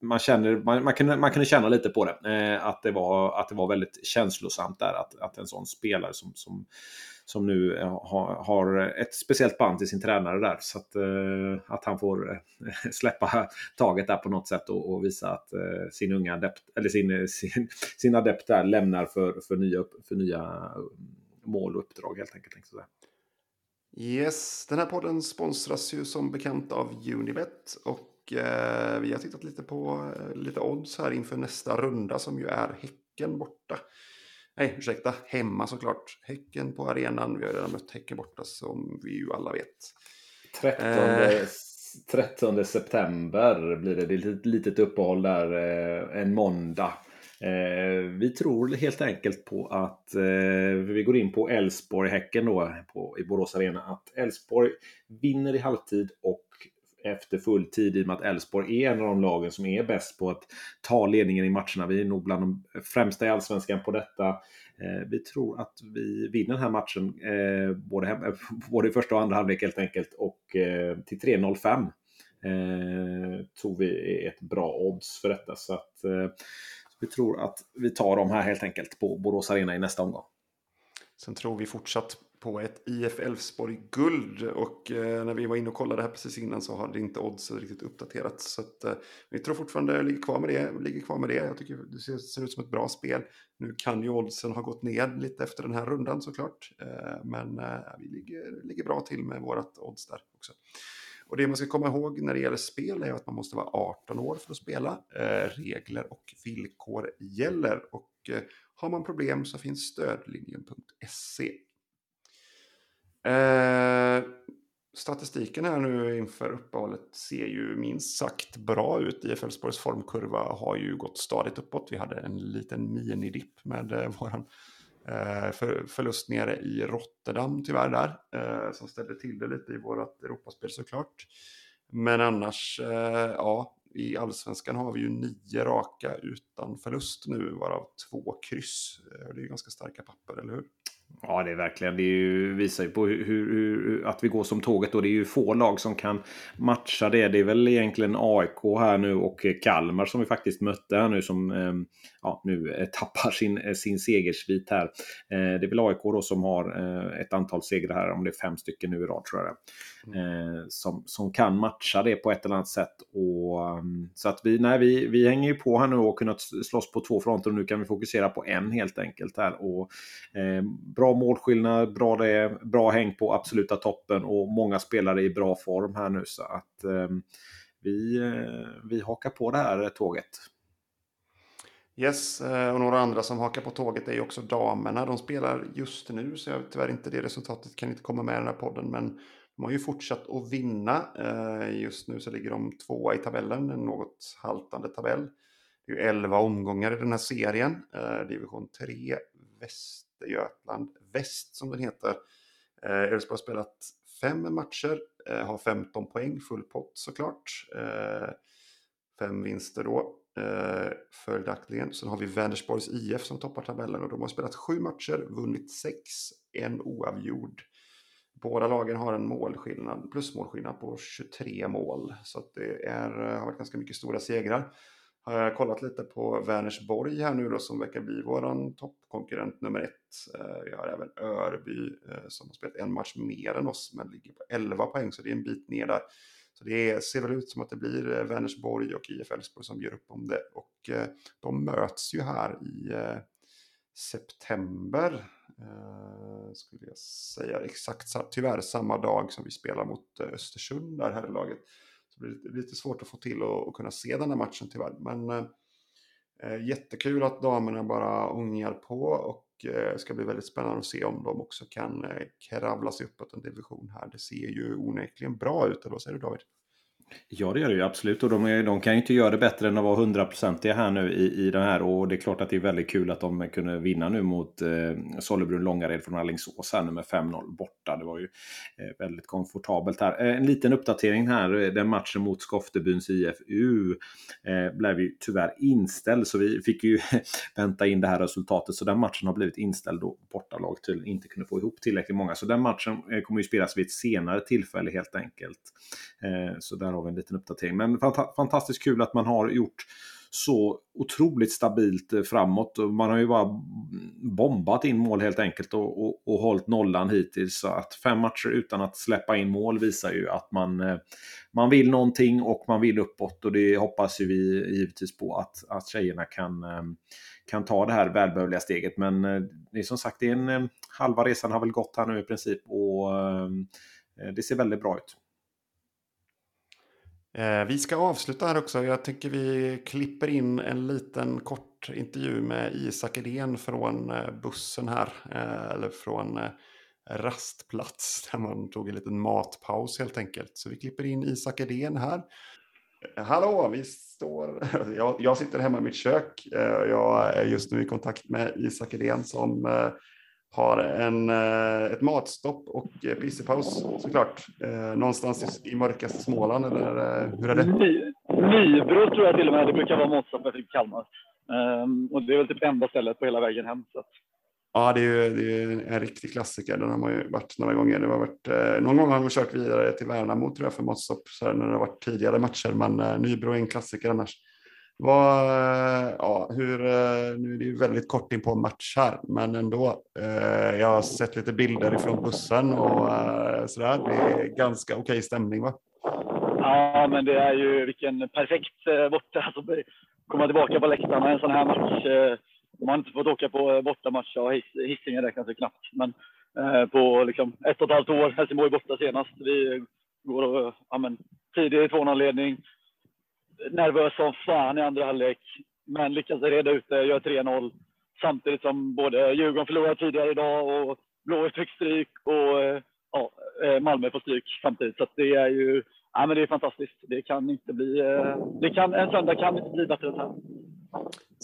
man, känner, man, man, kunde, man kunde känna lite på det. Eh, att, det var, att det var väldigt känslosamt där att, att en sån spelare som, som, som nu eh, har, har ett speciellt band till sin tränare där. Så att, eh, att han får eh, *laughs* släppa taget där på något sätt och, och visa att sin unga adept, eller sin, sin, *laughs* sin adept där lämnar för, för, nya, för nya mål och uppdrag helt enkelt. Yes, den här podden sponsras ju som bekant av Unibet och eh, vi har tittat lite på lite odds här inför nästa runda som ju är Häcken borta. Nej, ursäkta, hemma såklart. Häcken på arenan, vi har redan mött Häcken borta som vi ju alla vet. 13, eh. 13 september blir det, det är ett litet uppehåll där eh, en måndag. Eh, vi tror helt enkelt på att, eh, vi går in på Elfsborg-Häcken då på, i Borås Arena, att Elfsborg vinner i halvtid och efter full tid i och med att Elfsborg är en av de lagen som är bäst på att ta ledningen i matcherna. Vi är nog bland de främsta i allsvenskan på detta. Eh, vi tror att vi vinner den här matchen eh, både, hem, eh, *laughs* både i första och andra halvlek helt enkelt och till 3.05 eh, tror vi är ett bra odds för detta. Så att eh, vi tror att vi tar dem här helt enkelt på Borås Arena i nästa omgång. Sen tror vi fortsatt på ett IF Elfsborg guld och eh, när vi var inne och kollade här precis innan så hade inte oddsen riktigt uppdaterats. Så att, eh, vi tror fortfarande ligger kvar med det. Ligger kvar med det. Jag tycker det ser, ser, ut som ett bra spel. Nu kan ju oddsen ha gått ner lite efter den här rundan såklart. Eh, men eh, vi ligger, ligger bra till med vårat odds där också. Och det man ska komma ihåg när det gäller spel är att man måste vara 18 år för att spela. Eh, regler och villkor gäller och eh, har man problem så finns stödlinjen.se. Eh, statistiken här nu inför uppehållet ser ju minst sagt bra ut. IF Elfsborgs formkurva har ju gått stadigt uppåt. Vi hade en liten minidipp med eh, våran Eh, för, förlust nere i Rotterdam tyvärr där, eh, som ställde till det lite i vårt Europaspel såklart. Men annars, eh, ja, i allsvenskan har vi ju nio raka utan förlust nu, varav två kryss. Eh, det är ju ganska starka papper, eller hur? Ja, det är verkligen. Det är ju, visar ju på hur, hur, att vi går som tåget. Och det är ju få lag som kan matcha det. Det är väl egentligen AIK här nu och Kalmar som vi faktiskt mötte här nu som eh, ja, nu eh, tappar sin, eh, sin segersvit här. Eh, det är väl AIK då som har ett antal segrar här, om det är fem stycken nu i rad tror jag mm. som, som kan matcha det på ett eller annat sätt. Och, ehm, så att vi, nej, vi, vi hänger ju på här nu och kunnat slåss på två fronter och nu kan vi fokusera på en helt enkelt här. Och, eh, bra målskillnad, bra, det, bra häng på absoluta toppen och många spelare i bra form här nu. Så att eh, vi, vi hakar på det här tåget. Yes, eh, och några andra som hakar på tåget är ju också damerna. De spelar just nu, så jag tyvärr inte det resultatet kan inte komma med i den här podden. Men de har ju fortsatt att vinna. Eh, just nu så ligger de tvåa i tabellen, en något haltande tabell. Det är ju 11 omgångar i den här serien. Eh, division 3, Västergötland. Väst som den heter. Elfsborg har spelat fem matcher, har 15 poäng, full pott såklart. Fem vinster då Eh, följaktligen. Sen har vi Vänersborgs IF som toppar tabellen och de har spelat sju matcher, vunnit sex, en oavgjord. Båda lagen har en målskillnad, plusmålskillnad på 23 mål. Så det är, eh, har varit ganska mycket stora segrar har jag kollat lite på Vänersborg här nu då som verkar bli våran toppkonkurrent nummer ett. Eh, vi har även Örby som har spelat en match mer än oss men ligger på 11 poäng så det är en bit ner där. Så det ser väl ut som att det blir eh, Vänersborg och IF Elfsborg som gör upp om det. Och eh, de möts ju här i eh, september. Skulle jag säga exakt tyvärr samma dag som vi spelar mot Östersund där här i laget. Det blir lite svårt att få till och, kunna se den här matchen tyvärr. Men jättekul att damerna bara ångar på och eh, ska bli väldigt spännande att se om de också kan eh, kravla sig uppåt en division här. Det ser ju onekligen bra ut, eller vad säger du David? Ja, det gör det ju absolut. Och de, är, de kan ju inte göra det bättre än att vara hundraprocentiga här nu i, i den här. Och det är klart att det är väldigt kul att de kunde vinna nu mot eh, Sollebrunn Långared från Alingsås här nu med 5-0 borta. Det var ju eh, väldigt komfortabelt här. Eh, en liten uppdatering här. Eh, den matchen mot Skoftebyns IFU eh, blev ju tyvärr inställd. Så vi fick ju *laughs* vänta in det här resultatet. Så den matchen har blivit inställd då bortalag tydligen inte kunde få ihop tillräckligt många. Så den matchen eh, kommer ju spelas vid ett senare tillfälle helt enkelt. Eh, så där av en liten uppdatering. Men fantastiskt kul att man har gjort så otroligt stabilt eh, framåt. Man har ju bara bombat in mål helt enkelt och, och, och hållit nollan hittills. Så att fem matcher utan att släppa in mål visar ju att man, eh, man vill någonting och man vill uppåt. Och det hoppas ju vi givetvis på att, att tjejerna kan, eh, kan ta det här välbehövliga steget. Men det är som sagt, det är en, halva resan har väl gått här nu i princip och det ser väldigt bra ut. Eh, vi ska avsluta här också. Jag tycker vi klipper in en liten kort intervju med Isak Edén från eh, bussen här. Eh, eller från eh, rastplats *laughs* där man tog en liten matpaus helt enkelt. Så vi klipper in Isak Edén här. Eh, hallå, vi står... *laughs* Jag, jag sitter hemma i mitt kök. Jag är just nu i kontakt med Isak Edén som har en, eh, ett matstopp och eh, pissepaus såklart. Eh, någonstans i, mörkaste Småland, eller hur är det? Ny, Nybro tror jag till och med det brukar vara matstopp i Kalmar. Um, och det är väl typ enda stället på hela vägen hem. Så. Ja, det är ju det är en riktig klassiker. Den har man ju varit några gånger. Det har varit, någon gång har man kört vidare till Värnamo tror jag för matstopp när det har varit tidigare matcher. Men Nybro är en klassiker annars. Vad, eh, ja, hur, eh, nu är det ju väldigt kort in på match här, men ändå. Eh, jag har sett lite bilder ifrån bussen och eh, sådär. Det är ganska okej stämning va? Ja, men det är ju vilken perfekt eh, borta. Alltså, komma tillbaka på läktarna en sån här match. Man har inte fått åka på bortamatch. Ja, Hisingen räknas ju knappt. Men på liksom ett och ett halvt år. Helsingborg borta senast. Vi går och, ja, men, tidig 2-0-ledning nervös som fan i andra halvlek, men lyckas reda ut det, gör 3-0. Samtidigt som både Djurgården förlorade tidigare idag och Blåvitt fick stryk och eh, ja, eh, Malmö får stryk samtidigt. Så det är ju ja, men det är fantastiskt. Det kan inte bli, eh, det kan, en söndag kan inte bli bättre än så här.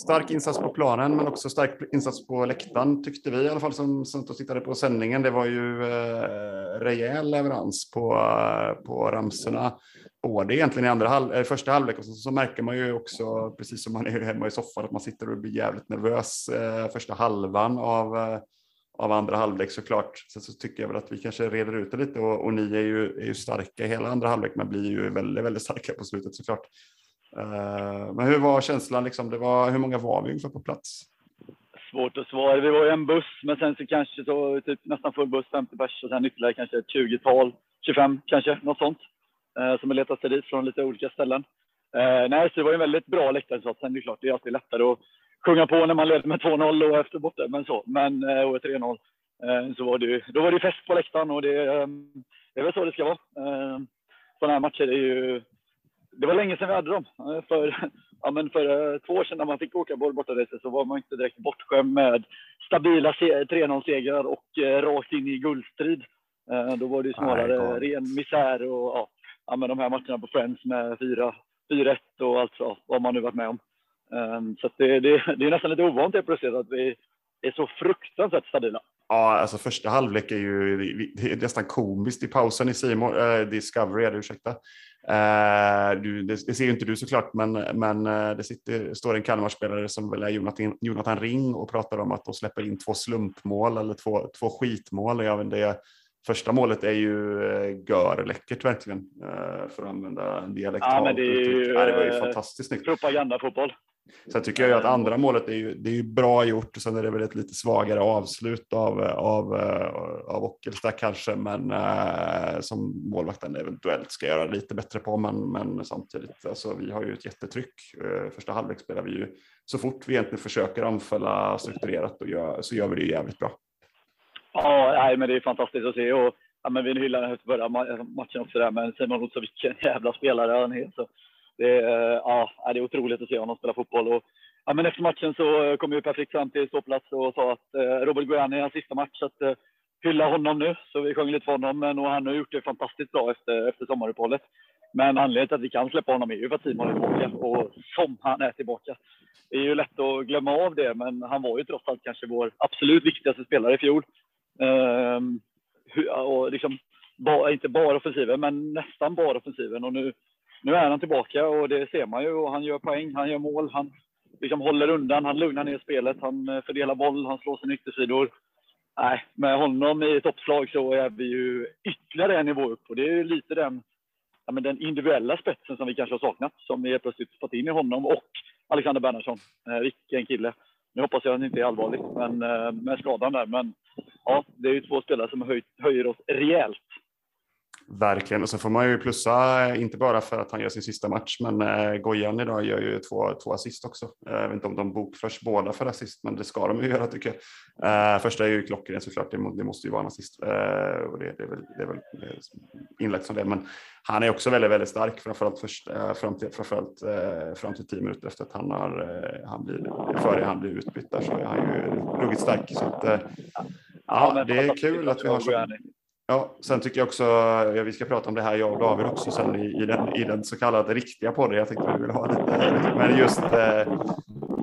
Stark insats på planen, men också stark insats på läktaren tyckte vi i alla fall som satt och tittade på sändningen. Det var ju eh, rejäl leverans på, på ramsorna. Både egentligen i andra halv, eh, första halvlek och så, så, märker man ju också, precis som man är hemma i soffan, att man sitter och blir jävligt nervös eh, första halvan av, eh, av andra halvlek såklart. Sen så tycker jag väl att vi kanske reder ut det lite och, och ni är ju, är ju starka i hela andra halvlek, men blir ju väldigt, väldigt starka på slutet såklart. Eh, men hur var känslan? Liksom? Det var, hur många var vi ungefär på plats? Svårt att svara. Vi var ju en buss, men sen så kanske så, typ nästan full buss, 50 pers och sen ytterligare kanske ett 20-tal, 25 kanske, något sånt. eh, som har letat sig dit från lite olika ställen. Eh, nej, så det var ju en väldigt bra läktarinsats. Sen det är klart, det är alltid lättare att sjunga på när man leder med 2-0 och efter borta, men så. Men uh, och 3-0. Eh, så var det, då var det fest på läktaren och det, det är väl så det ska vara. Sådana här matcher är ju det var länge sedan vi hade dem. Eh, för, *laughs* ja, men för eh, två år sedan när man fick åka boll bortaresa så var man inte direkt bortskämd med stabila 3-0-segrar och eh, rakt in i guldstrid. Eh, då var det snarare Nej, ren misär och ja, ja, men de här matcherna på Friends med 4-1 och allt så, vad man nu varit med om. Eh, så det, det, det är nästan lite ovant helt plötsligt att vi är så fruktansvärt stabila. Ja, alltså första halvlek är ju det är nästan komiskt i pausen i Simon, äh, Discovery, är det, ursäkta. Äh, du, det, det, ser ju inte du såklart, men, men äh, det sitter, står en Kalmarspelare som väl är Jonathan, Jonathan Ring och pratar om att de släpper in två slumpmål eller två, två skitmål. Jag vet, det, första målet är ju äh, görläckert verkligen, för att använda en dialektal ja, det, är ju, ja, det var ju fantastiskt snyggt. Propagandafotboll. Sen tycker jag ju att andra målet är ju, det är ju bra gjort och sen är det väl ett lite svagare avslut av, av, av Ockelstad kanske, men eh, som målvakten eventuellt ska göra lite bättre på. Men, men samtidigt, alltså, vi har ju ett jättetryck. Eh, första halvlek spelar vi ju så fort vi egentligen försöker anfalla strukturerat och gör, så gör vi det jävligt bra. Ja, nej, men det är fantastiskt att se. Och, ja, men vi hyllade efter förra matchen också där, men Simon Olsson, vilken jävla spelare han är. Så det, eh, ja, det är otroligt att se honom spela fotboll. Och, ja, men efter matchen så kom ju Per Frick fram till ståplats och sa att eh, Robert Guiani är hans sista match. Så att, eh, hylla honom nu. Så vi sjöng lite för honom. Men, och han har gjort det fantastiskt bra efter, efter sommaruppehållet. Men anledningen till att vi kan släppa honom är ju för att Simon är tillbaka. Och som han är tillbaka. Det är ju lätt att glömma av det, men han var ju trots allt kanske vår absolut viktigaste spelare i fjol. Ehm, och liksom, bara, inte bara offensiven, men nästan bara offensiven. Och nu nu är han tillbaka och det ser man ju. Och han gör poäng, han gör mål, han liksom håller undan, han lugnar ner spelet, han eh, fördelar boll, han slår sina yttersidor. Nej, med honom i toppslag så är vi ju ytterligare en nivå upp och det är ju lite den, ja, men den individuella spetsen som vi kanske har saknat, som vi helt plötsligt fått in i honom och Alexander Bernhardsson. Eh, vilken kille! Nu hoppas jag att det inte är allvarligt men, eh, med skadan där. Men ja, det är ju två spelare som höj, höjer oss rejält. Verkligen, och så får man ju plussa, inte bara för att han gör sin sista match, men eh, Gojan idag gör ju två, två assist också. Eh, jag vet inte om de bokförs båda för assist, men det ska de ju *laughs* göra tycker jag. Eh, första är ju klockren såklart, det, må, det måste ju vara en assist. Eh, och det, det, är väl, det är väl inlagt som det, men han är också väldigt, väldigt stark, framförallt, först, eh, fram, till, framförallt eh, fram till tio minuter efter att han har, han blir, före han blir utbytt där så är han ju ruggigt stark. Så att, ja, ja det är kul att vi har så Ja, sen tycker jag också, vi ska prata om det här jag och David också sen i, i, den, i den så kallade riktiga podden. Jag tänkte vi vill ha lite, men just eh,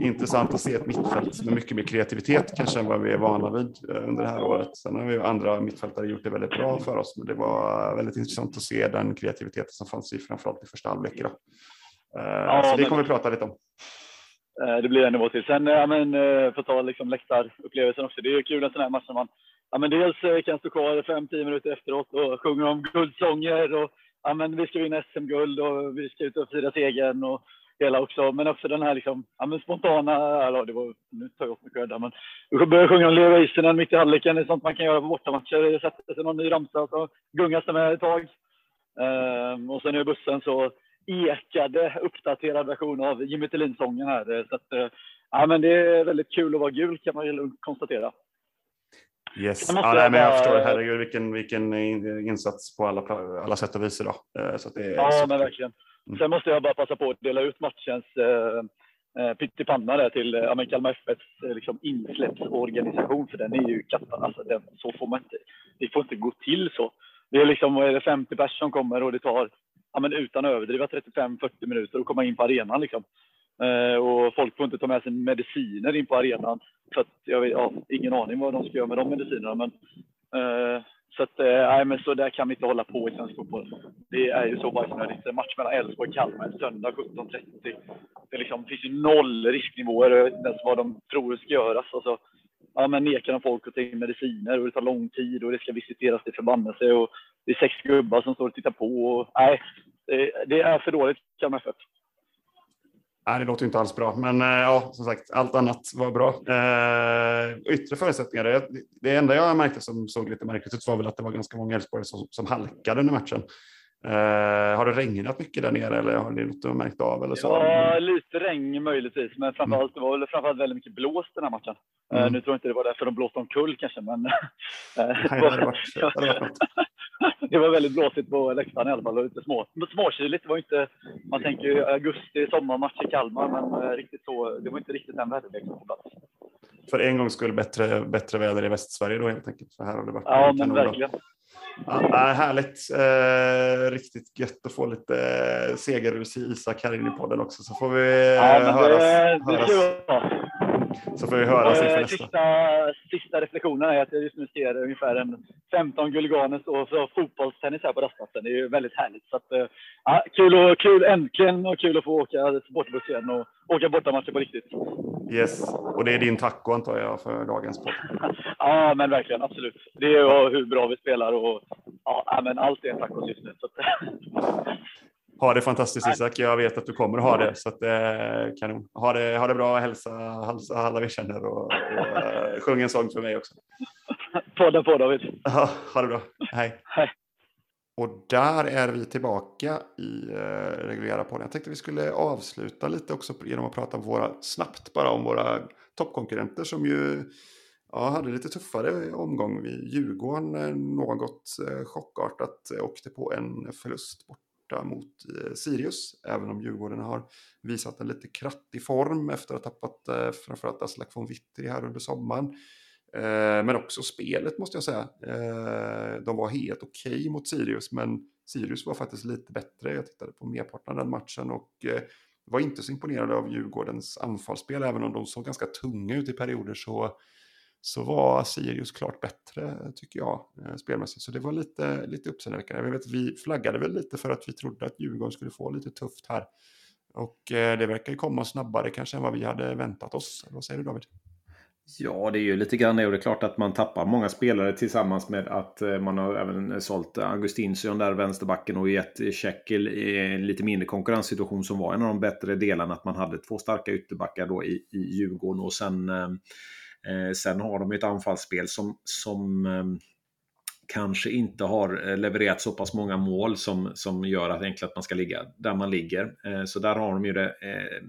intressant att se ett mittfält med mycket mer kreativitet kanske än vad vi är vana vid eh, under det här året. Sen har vi andra mittfältare gjort det väldigt bra för oss, men det var väldigt intressant att se den kreativiteten som fanns i framförallt i första halvlek. Eh, ja, så det kommer vi prata lite om. Eh, det blir en nivå till. Sen, ja, men, eh, för att ta liksom läktarupplevelsen också. Det är kul en sån här match när man ja, men dels kan jag stå kvar 5-10 minuter efteråt och sjunga om guldsånger och ja, men vi ska vinna SM-guld och vi ska ut och fira segern och hela också. Men också den här liksom, ja, men spontana, ja, det var, nu tar jag åt mig där, men vi börjar sjunga om Leo Väisänen mitt i halvleken. Det är sånt man kan göra på bortamatcher. Sätter sig någon ny ramsa och så gungas det med ett tag. Ehm, och sen i bussen så ekade uppdaterad version av Jimmy Tillin-sången här. Så att, eh, ja, men det är väldigt kul att vara gul kan man konstatera. Yes, ja, nej, men jag förstår. Herregud vilken, vilken insats på alla, alla sätt och vis idag. Eh, så det ja, så... men verkligen. Mm. Sen måste jag bara passa på att dela ut matchens eh, eh pyttipanna där till eh, Kalmar FFs eh, liksom insläppsorganisation, för den är ju alltså, den, så får man inte, det får inte gå till så. Det är liksom, är det 50 pers som kommer och det tar, ja, men utan att överdriva, 35-40 minuter att komma in på arenan liksom. Eh, och folk får inte ta med sig mediciner in på arenan. För att jag vet, ja, ingen aning vad de ska göra med de medicinerna. Men, eh, så att, eh, men så där kan vi inte hålla på i svensk fotboll. Det är ju så bajsnödigt. En match mellan Elfsborg och Kalmar en söndag 17.30. Det liksom, finns ju noll risknivåer. Jag vet inte ens vad de tror ska göras. Alltså, ja, men nekar de folk att ta in mediciner och det tar lång tid och det ska visiteras till förbannelse och det är sex gubbar som står och tittar på. Och, nej, det, det är för dåligt Kalmar FF. Nej, det låter inte alls bra, men eh, ja, som sagt, allt annat var bra. Eh, yttre förutsättningar, det, det enda jag märkte som såg lite märkligt ut var väl att det var ganska många Elfsborgare som, som halkade under matchen. Eh, har det regnat mycket där nere eller har ni något märkt av? Eller så? Ja, lite regn möjligtvis, men framförallt, mm. det var väl framförallt väldigt mycket blåst den här matchen. Eh, mm. Uh, nu tror jag inte det var därför de blåste omkull kanske, men... Eh, *laughs* Nej, *laughs* det var väldigt blåsigt på läktaren i alla fall och lite små, småkyligt. Det var inte, man tänker ju augusti, sommarmatch i Kalmar, men uh, riktigt så, det var inte riktigt den väderleken på plats. För en gång skulle bättre, bättre väder i Västsverige då helt enkelt. För här har det varit ja, men verkligen. Ja, härligt. Eh, riktigt gött att få lite eh, segerrus i Isak här inne i podden också. Så får vi ja, eh, höras. Det, höras. Så får vi höras inför nästa. Sista, sista reflektionen är att jag just nu ser ungefär en 15 Gulliganes och så fotbollstennis här på rastplatsen. Det är ju väldigt härligt. Så att, eh, ja, kul, och, kul äntligen och kul att få åka sportbuss igen och åka bortamatcher på riktigt. Yes, och det är din taco antar jag för dagens podd. *laughs* ja, men verkligen absolut. Det är hur bra vi spelar och ja, men allt är en tacos just nu. Så *laughs* ha det fantastiskt Isak. Jag vet att du kommer att ha det. Så att, eh, kanon. Ha det, ha det bra, hälsa, hälsa alla vi känner och, och uh, sjung en sång för mig också. *laughs* Podden på David. Ja, ha det bra. Hej. Hej. Och där är vi tillbaka i uh, reguljära podden. Jag tänkte vi skulle avsluta lite också genom att prata våra, snabbt bara om våra toppkonkurrenter som ju ja, hade lite tuffare omgång. Djurgården eh, något chockartat åkte på en förlust bort borta mot eh, Sirius, även om Djurgården har visat en lite krattig form efter att ha tappat eh, framförallt Aslak von Witry här under sommaren. Eh, men också spelet måste jag säga. Eh, de var helt okej okay mot Sirius, men Sirius var faktiskt lite bättre. Jag tittade på merparten av den matchen och var inte så imponerad av Djurgårdens anfallsspel, även om de såg ganska tunga ut i perioder så så var Sirius klart bättre tycker jag eh, spelmässigt. Så det var lite, lite uppseendeväckande. Jag vet, vi flaggade väl lite för att vi trodde att Djurgården skulle få lite tufft här. Och eh, det verkar ju komma snabbare kanske än vad vi hade väntat oss. Vad säger du David? Ja, det är ju lite grann det. Och det är klart att man tappar många spelare tillsammans med att eh, man har även sålt Augustinsson där, vänsterbacken, och gett Tjeckel en lite mindre konkurrenssituation som var en av de bättre delarna. Att man hade två starka ytterbackar då i, i Djurgården och sen, eh Eh, sen har de ett anfallsspel som, som ehm, kanske inte har eh, levererat så pass många mål som, som gör att enkelt att man ska ligga där man ligger. Eh, så där har de ju det. Eh,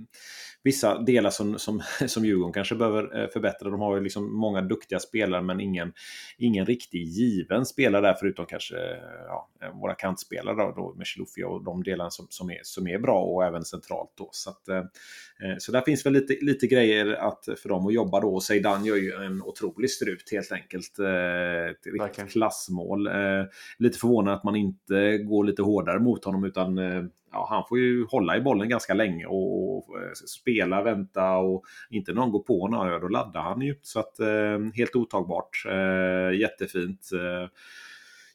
vissa delar som, som, *laughs* som Djurgården kanske behöver förbättra. De har ju liksom många duktiga spelare men ingen, ingen riktig given spelare där förutom kanske ja, våra kantspelare då, då med Chilufi och de delarna som, som, är, som är bra och även centralt då. Så, att, så där finns väl lite, lite grejer att, för dem att jobba då. Och Zeidan gör ju en otrolig strut helt enkelt. Ett klass mål. Eh, lite förvånad att man inte går lite hårdare mot honom utan eh, ja, han får ju hålla i bollen ganska länge och, och eh, spela, vänta och inte när någon går på honom, då laddar han ju. Så att eh, helt otagbart. Eh, jättefint. Eh,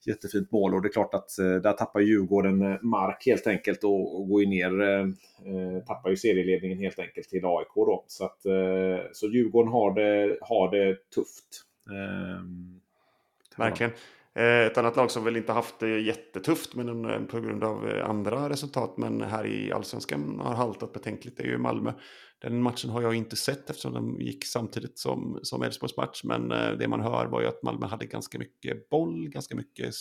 jättefint mål och det är klart att eh, där tappar Djurgården eh, mark helt enkelt och, går ju ner, tappar ju serieledningen helt enkelt till AIK då. Så, att, så Djurgården har det, har det tufft. Ehm, Verkligen. Eh, ett annat lag som väl inte haft det jättetufft men på grund av eh, andra resultat men här i allsvenskan har haltat betänkligt är ju Malmö. Den matchen har jag inte sett eftersom den gick samtidigt som, som Elfsborgs match men eh, det man hör var ju att Malmö hade ganska mycket boll, ganska mycket...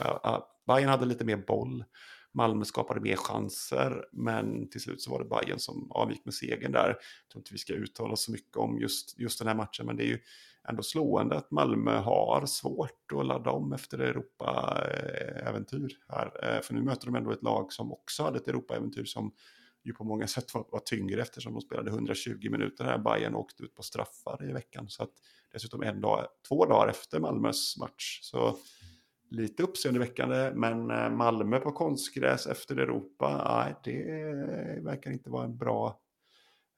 Uh, Bayern hade lite mer boll. Malmö skapade mer chanser, men till slut så var det Bayern som avgick med segern där. Jag tror inte vi ska uttala oss så mycket om just, just den här matchen, men det är ju ändå slående att Malmö har svårt att ladda om efter Europa-äventyr här. Eh, för nu möter de ändå ett lag som också hade ett Europa-äventyr som ju på många sätt var, var tyngre eftersom de spelade 120 minuter här. Bayern åkte ut på straffar i veckan. Så att dessutom en dag, två dagar efter Malmös match. Så lite uppseendeväckande, men eh, Malmö på konstgräs efter Europa, nej, det verkar inte vara en bra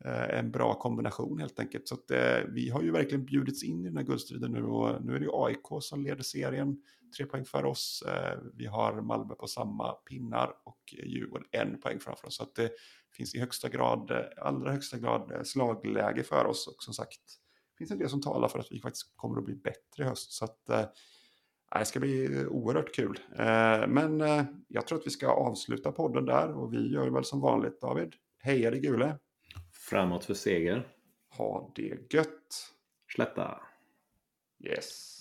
Eh, en bra kombination helt enkelt. Så att, eh, vi har ju verkligen bjudits in i den här guldstriden nu och nu är det ju AIK som leder serien, tre poäng för oss. Eh, vi har Malmö på samma pinnar och Djurgården en poäng framför oss. Så att det finns i högsta grad, eh, allra högsta grad eh, slagläge för oss och som sagt finns en del som talar för att vi faktiskt kommer att bli bättre i höst. Så att, eh, det ska bli oerhört kul. Eh, men eh, jag tror att vi ska avsluta podden där och vi gör väl som vanligt David. Heja det gule! Framåt för seger. Ha det gött. Slätta. Yes.